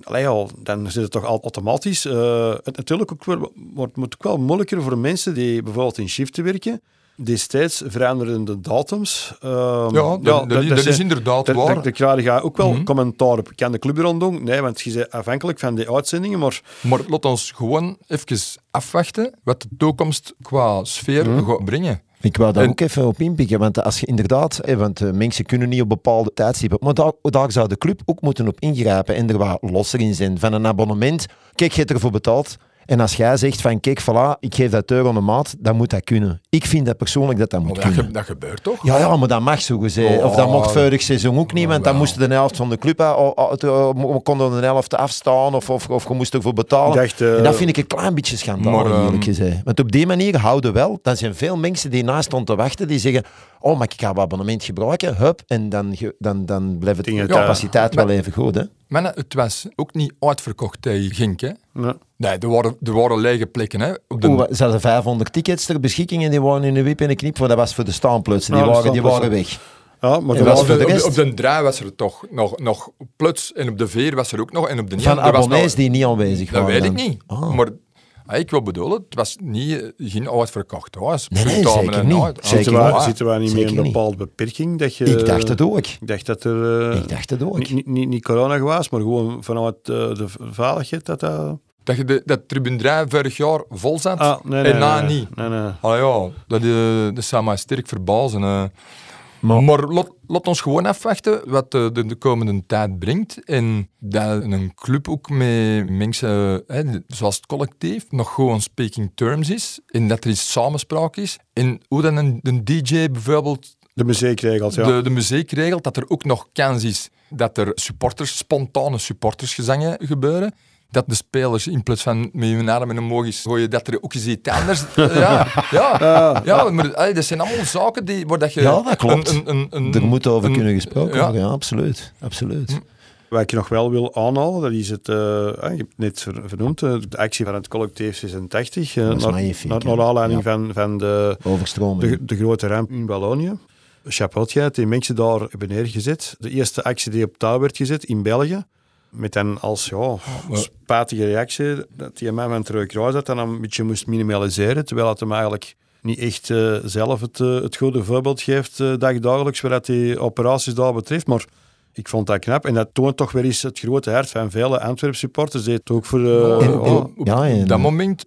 dan zit het toch al automatisch. eh, het natuurlijk ook wel, wordt moet ook wel moeilijker voor mensen die bijvoorbeeld in shiften werken, die steeds veranderende datums. ehm, Ja, dat, dat, dat is inderdaad waar. daar krijg je ook wel Mhm. commentaar op. Kan de club er aan doen? Nee, want je bent afhankelijk van die uitzendingen. Maar Maar laat ons gewoon even afwachten wat de toekomst qua sfeer Mhm. gaat brengen. Ik wou daar En- ook even op inpikken, want als je inderdaad, want eh, mensen kunnen niet op bepaalde tijdstippen, maar daar, daar zou de club ook moeten op ingrijpen en er wat losser in zijn. Van een abonnement, kijk, je hebt ervoor betaald. En als jij zegt van, kijk, voilà, ik geef dat euro een maat, dan moet dat kunnen. Ik vind dat persoonlijk dat dat moet dat, kunnen. ge- dat gebeurt toch? Ja, ja, maar dat mag zo gezegd. Oh, of dat mocht vorig seizoen ook niet, want dan wel. moest de helft van de club, oh, oh, eh, konden de helft afstaan of, of, of je moest ervoor betalen. dacht... eh, En dat vind ik een klein beetje schandalig, Maar, ehm, eerlijk gezegd. Want op die manier houden wel, dan zijn veel mensen die naast stonden te wachten, die zeggen, oh, maar ik ga wat abonnement gebruiken, hup, en dan, dan, dan blijft het de capaciteit wel even goed, hè. Maar het was ook niet uitverkocht tegen Gink, hè? nee. Nee, er waren, er waren lege plekken, hè? Op de, Oeh, ze hadden 500 tickets ter beschikking en die waren in de wip en een knip, voor dat was voor de staanplutsen. Die, Ja, de waren, die waren weg. Ja, maar de op, rest? op de draai was er toch nog, nog plots en op de veer was er ook nog en op de Van er abonnees nog- die niet aanwezig Dat waren. weet ik niet. Ah. Maar ik wil bedoelen, het was niet, eh, geen uitverkocht huis. Nee, nee, zeker en niet. uit- Zeker zitten, niet. wij, zitten wij niet meer in een niet. bepaalde beperking? Dat je, Ik dacht het ook. Ik dacht dat er... eh, Ik dacht het ook. niet, niet, corona was, maar gewoon vanuit eh, de veiligheid dat dat... Dat je de, dat tribune 3 vorig jaar vol zat Ah, nee, nee, en na nee, niet. Nee, nee. Ah ja, dat, dat zou mij sterk verbazen. Maar- Maar, laat, ons gewoon afwachten wat de, de, de komende tijd brengt. En dat een club ook met mensen, hè, zoals het collectief, nog gewoon speaking terms is. En dat er eens samenspraak is. En hoe dan een, een DJ bijvoorbeeld De muziekregels, ja. de, de muziek regelt, dat er ook nog kans is dat er supporters, spontane supportersgezangen gebeuren. Dat de spelers in plaats van met hun armen omhoog is gooien, dat er ook eens iets anders... ja, ja, ja, maar allee, dat zijn allemaal zaken die, waar dat je... Ja, dat klopt. Een, een, een, een- Er moet over een- kunnen gesproken ja. worden, ja, absoluut. absoluut. Wat ik nog wel wil aanhalen, dat is het, eh, je hebt het net ver- vernoemd, eh, de actie van het collectief 86, eh, Dat is naar, magnifiek, naar, aanleiding van, van de, Overstroming. de, de grote ramp in Wallonië. Chapeau, die mensen daar hebben neergezet. De eerste actie die op touw werd gezet in België. Met dan als ja, spatige reactie dat die man van Treu Kruis dat dan een beetje moest minimaliseren. Terwijl het hem eigenlijk niet echt eh, zelf het, eh, het goede voorbeeld geeft uh, dagdagelijks wat die operaties daar betreft. Maar ik vond dat knap. En dat toont toch weer eens het grote hart van vele Antwerp supporters. Die het ook voor... eh, En- ja, en- Op Ja, en- dat moment,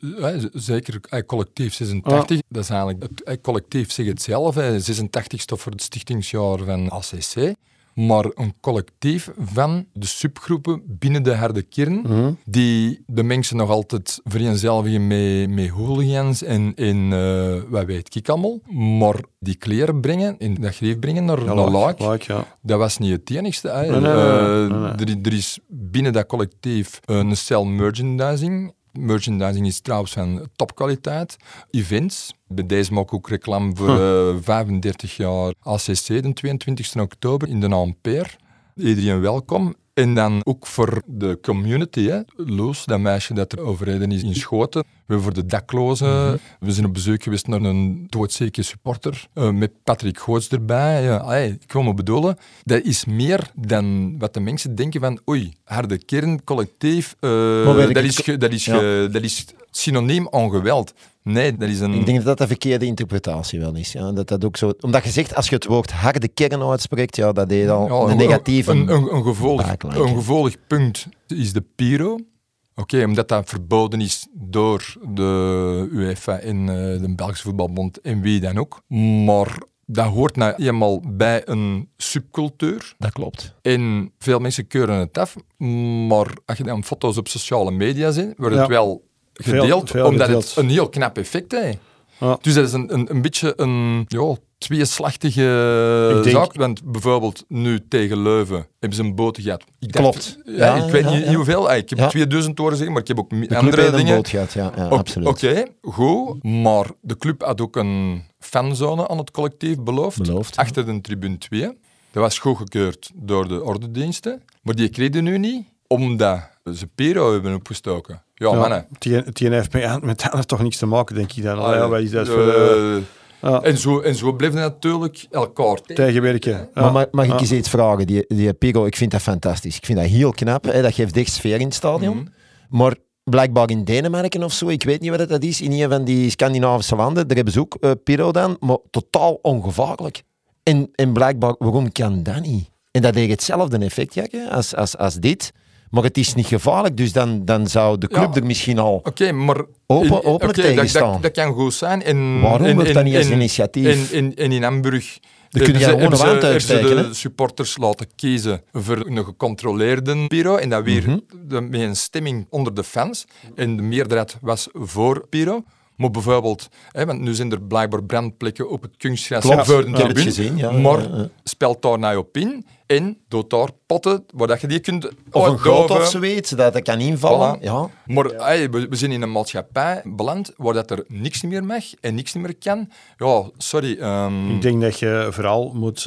zeker collectief 86, dat is eigenlijk, het collectief zegt het zelf, hè, 86 staat voor het stichtingsjaar van ACC, maar een collectief van de subgroepen binnen de harde kern, Mhm. die de mensen nog altijd vereenzelvigen met, met hooligans en, en eh, wat weet ik allemaal, maar die kleren brengen, en dat greep brengen naar, ja, naar dat was niet het enigste. Hè. Nee, nee, nee, Eh, nee. Er, er is binnen dat collectief een cel merchandising. Merchandising is trouwens van topkwaliteit. Events. Bij deze maak ik ook reclame voor eh, 35 jaar ACC, de 22 oktober in de Ampère. Iedereen welkom. En dan ook voor de community. Hè. Loos, dat meisje dat er overleden is in Schoten. We hebben voor de daklozen. We zijn op bezoek geweest naar een doodzeke supporter. eh, met Patrick Goots erbij. Ja, allee, ik wil me bedoelen. Dat is meer dan wat de mensen denken van... Oei, harde kern, collectief. eh, dat, is dat, is Ja. dat is synoniem aan geweld. Nee, dat is een... Ik denk dat dat de verkeerde interpretatie wel is. Ja. Dat dat ook zo, omdat je zegt, als je het woord harde kern uitspreekt, ja, dat deed al Ja, een negatieve... Een, een, een, gevolg, een punt is de Piro. Oké, omdat dat verboden is door de UEFA en eh, de Belgische Voetbalbond en wie dan ook. Maar dat hoort nou eenmaal bij een subcultuur. Dat klopt. En veel mensen keuren het af. Maar als je dan foto's op sociale media ziet, wordt het Ja. wel gedeeld, veel omdat gedeeld. het een heel knap effect heeft. Ja. Dus dat is een, een, een beetje een ja, tweeslachtige denk- zaak. Want bijvoorbeeld nu tegen Leuven hebben ze een boot gehad. Ik dacht- Klopt. Ja, Ja, ik weet ja, niet, hoeveel. Ah, Ik heb Ja. 2000 horen zeggen, maar ik heb ook De andere heeft een dingen. boot gehad, ja, Oké, absoluut. Oké, goed. Maar de club had ook een fanzone aan het collectief beloofd. Beloofd, ja. Achter de tribune 2. Dat was goedgekeurd door de ordendiensten. Maar die kregen nu niet, omdat ze Piro hebben opgestoken. Ja, Ja, mannen. Die, die heeft met, met dat toch niks te maken, denk ik dan. Ah, ja, wat is dat eh, voor eh, ja, en, zo, en zo bleven natuurlijk elkaar tegen. tegenwerken? Ja. Maar mag, mag ik Ja. eens iets vragen? Die, die Piro, ik vind dat fantastisch. Ik vind dat heel knap. Hè? Dat geeft echt sfeer in het stadion. Mhm. Maar blijkbaar in Denemarken of zo, ik weet niet wat dat is, in een van die Scandinavische landen, daar hebben ze ook eh, Piro dan, maar totaal ongevaarlijk. En, en blijkbaar, waarom kan dat niet? En dat heeft hetzelfde effect, Jakke, als, als, als dit. Maar het is niet gevaarlijk, dus dan, dan zou de club Ja. er misschien al... Oké, maar... Open- in- openlijk oké, tegen dat, staan. dat, dat kan goed zijn. En, Waarom en, wordt dat niet als initiatief? En, en, en in Hamburg... Dan kun je gewoon een wand uitsteken, de supporters laten kiezen voor een gecontroleerde Piro. En dat weer Mhm. de- met een stemming onder de fans. En de meerderheid was voor Piro. Maar bijvoorbeeld, hè, want nu zijn er blijkbaar brandplekken op het kunstgras voor de tribune. gezien, ja, maar ja, ja. speelt daar nou op in en doet daar potten waar dat je die kunt Of een of zoiets, dat dat kan invallen. Voilà. Ja. Maar hey, we, we zijn in een maatschappij beland waar dat er niks meer mag en niks meer kan. Ja, sorry. ehm, Ik denk dat je vooral moet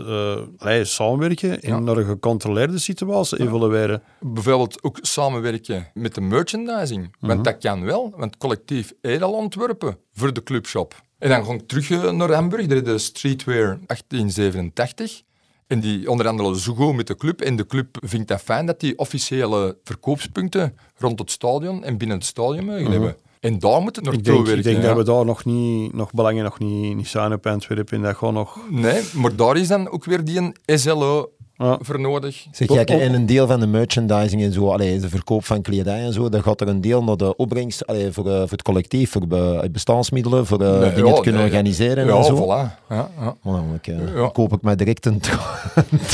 eh, samenwerken en Ja. naar een gecontroleerde situatie evolueren. bijvoorbeeld ook samenwerken met de merchandising. Want dat kan wel, want collectief Edel ontwerpen voor de clubshop. En dan ga ik terug eh, naar Hamburg, daar is de Streetwear 1887. En die onderhandelen zo goed met de club. En de club vindt dat fijn dat die officiële verkoopspunten rond het stadion en binnen het stadion mogen hebben. En daar moet het Ik naartoe denk, werken. ik denk ja. dat we daar nog niet, nog belangen nog niet, niet zijn op Antwerpen. Dat gewoon nog... Nee, maar daar is dan ook weer die SLO Ja. voor nodig. Zeg, en een deel van de merchandising en zo, allee, de verkoop van kledij en zo, dan gaat er een deel naar de opbrengst allee, voor, eh, voor het collectief, voor be- bestaansmiddelen, voor eh, Nee, dingen ja, te kunnen nee. organiseren Ja, en zo. voilà. Ja, ja. Oh, dan ik, eh, Ja. koop ik mij direct een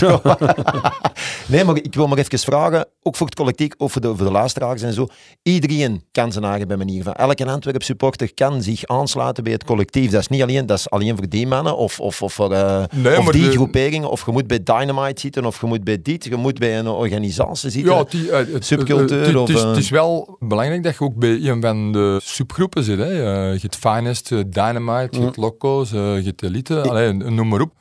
Nee, maar ik wil maar even vragen, ook voor het collectief, of voor de, voor de luisteraars en zo. Iedereen kan zijn eigen bij manier van. Elke Antwerp supporter kan zich aansluiten bij het collectief. Dat is niet alleen, dat is alleen voor die mannen of, of, of voor eh, Nee, of maar die de- groeperingen. Of je moet bij Dynamite zitten, of je moet bij dit, je moet bij een organisatie zitten. Ja, die, eh, het, Subcultuur het- is, het is wel belangrijk dat je ook bij een van de subgroepen zit. Hè. Eh, je hebt Finest, eh, Dynamite, je hebt Loco's, eh, je hebt Elite, allee, noem maar op.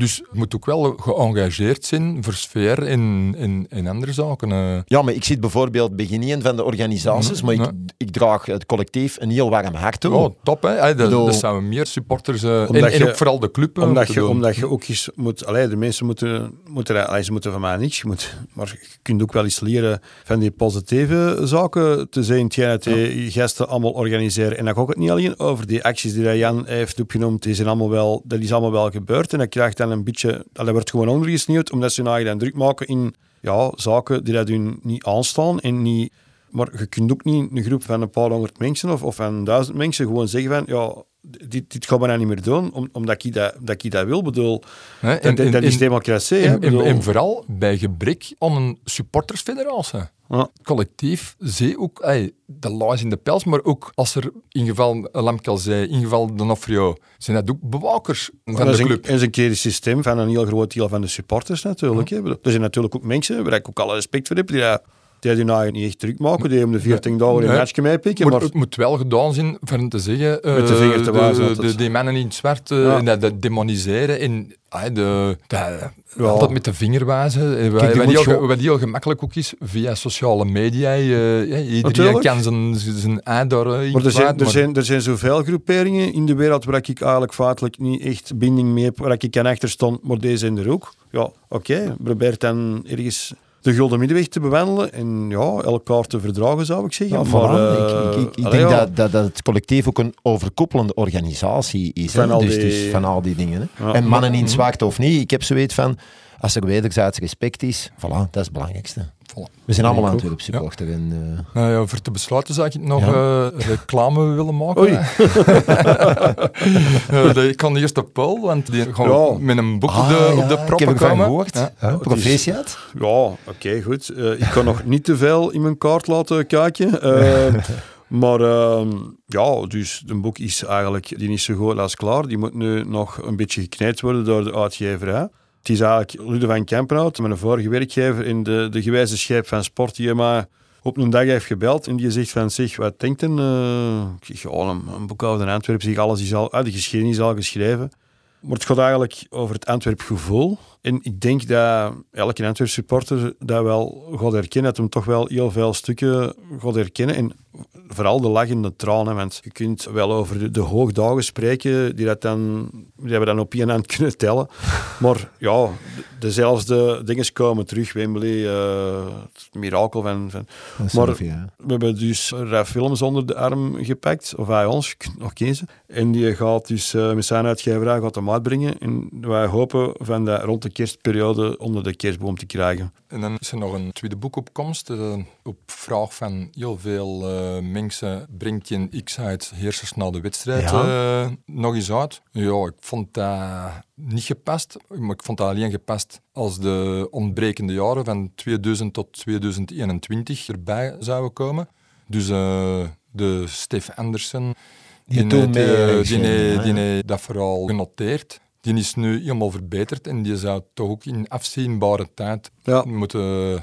Dus je moet ook wel geëngageerd zijn voor sfeer en, en, en andere zaken. eh. Ja, maar ik zit bijvoorbeeld begin een van de organisaties, maar ik, draag het collectief een heel warm hart toe. Oh, top, hè? Dat, dat meer supporters eh, en, je- ook vooral de club eh, Omdat je, doen. omdat je ook eens moet... Allee, de mensen moeten... moeten allee, ze moeten van mij niks. Je moet, maar je kunt ook wel eens leren van die positieve zaken te zijn. Hetgeen dat die gasten allemaal organiseren. En dan gaat het niet alleen over die acties die Jan heeft opgenoemd. Die zijn allemaal wel, dat is allemaal wel gebeurd. En dat krijgt dan een beetje... Dat wordt gewoon ondergesneeuwd, omdat ze nou dan druk maken in ja, zaken die dat hun niet aanstaan. En niet... Maar je kunt ook niet een groep van een paar honderd mensen of, of van duizend mensen gewoon zeggen van ja, dit, dit gaan we nou niet meer doen, om, omdat ik dat, dat ik dat wil. bedoel, Hè, dat, is democratie. en, en, bedoel. en vooral bij gebrek aan een supportersfederatie. Ja. collectief zie ook ey, de laars in de pels, maar ook als er in geval Lamkel zei, in geval Donofrio, zijn dat ook bewakers van dat de is een, club. is een keer het systeem van een heel groot deel van de supporters natuurlijk. Bedoel, Er zijn natuurlijk ook mensen waar ik ook alle respect voor heb, die dat- die die nou niet echt druk maken, die om de 14 dagen een matchje meepikken. Maar Maar, het moet wel gedaan zijn hen te zeggen, eh, Met de vinger te wijzen de, de, die mannen in het zwart, eh, Ja. dat, dat demoniseren. En Ah, de, de, Ja. Altijd met de vinger wijzen. eh, Wat heel, wat heel gemakkelijk ook is, via sociale media. eh, ja, iedereen Natuurlijk. kan zijn, zijn eh, Maar er zijn, er, zijn, er zijn zoveel groeperingen in de wereld waar ik eigenlijk feitelijk niet echt binding mee heb, waar ik kan achter stond, maar deze zijn er ook. Ja, oké, probeer dan ergens de gulden middenweg te bewandelen en ja, elkaar te verdragen, zou ik zeggen. Ja, maar, eh, ik, ik, ik, allee, denk ja. dat, dat, dat het collectief ook een overkoepelende organisatie is. Van dus, die- dus van al die dingen. Ja. En mannen in zwakte of niet, ik heb zoiets van, als er wederzijds respect is, voilà, dat is het belangrijkste. Voilà. We zijn allemaal Ik ook. Antwerp supporter. En, eh, Nou ja, voor te besluiten zou ik nog Ja. eh, reclame willen maken. Oei. Ik kan eerst op Paul, want die gaan Ja. met een boek op ah, de, ja, op de ik heb proppen komen. gehoord. Ja. Ja, proficiat. Ja, oké, goed. Eh, ik kan nog niet te veel in mijn kaart laten kijken. Eh, maar ehm, ja, dus de boek is eigenlijk die is zo goed als klaar. Die moet nu nog een beetje geknijd worden door de uitgeverij. Het is eigenlijk Lude van Kempenhout, mijn vorige werkgever in de, de gewijze scheep van sport, die mij op een dag heeft gebeld en die zegt van, zeg, wat denkt een... eh, ik zeg, een, een boekhouder in Antwerpen, zeg, alles is al, ah, de geschiedenis is al geschreven. Maar het gaat eigenlijk over het Antwerp gevoel. En ik denk dat elke Antwerp supporter dat wel gaat herkennen, dat hem toch wel heel veel stukken gaat herkennen. En vooral de lachende tranen, want je kunt wel over de, de hoogdagen spreken, die, dat dan, die we dan op één hand kunnen tellen. Maar ja, de- dezelfde dingen komen terug. Wembley, eh, het mirakel van... van Maar- we hebben dus Raf Films onder de arm gepakt, of hij ons, je kunt nog kiezen. En die gaat dus eh, met zijn uitgeverij gaat hem uitbrengen. En wij hopen van dat rond de kerstperiode onder de kerstboom te krijgen. En dan is er nog een tweede boek op komst. eh, op vraag van heel veel eh, mensen brengt je een X uit Heersers de wedstrijd eh, nog eens uit. Ja, ik vond dat niet gepast. Maar ik vond dat alleen gepast als de ontbrekende jaren van 2000 tot 2021 erbij zouden komen. Dus de Stef Andersen, Die die, dat vooral genoteerd. Die is nu helemaal verbeterd en die zou toch ook in afzienbare tijd Ja. moeten...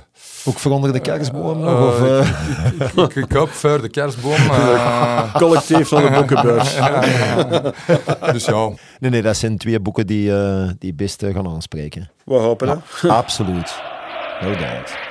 Ook voor onder de kerstboom nog? Eh, of, eh? ik, ik, ik hoop voor de kerstboom. eh, Collectief van de boekenbeurs. dus ja, Nee, nee, dat zijn twee boeken die, eh, die best eh, gaan aanspreken. We hopen het. Absoluut. No doubt.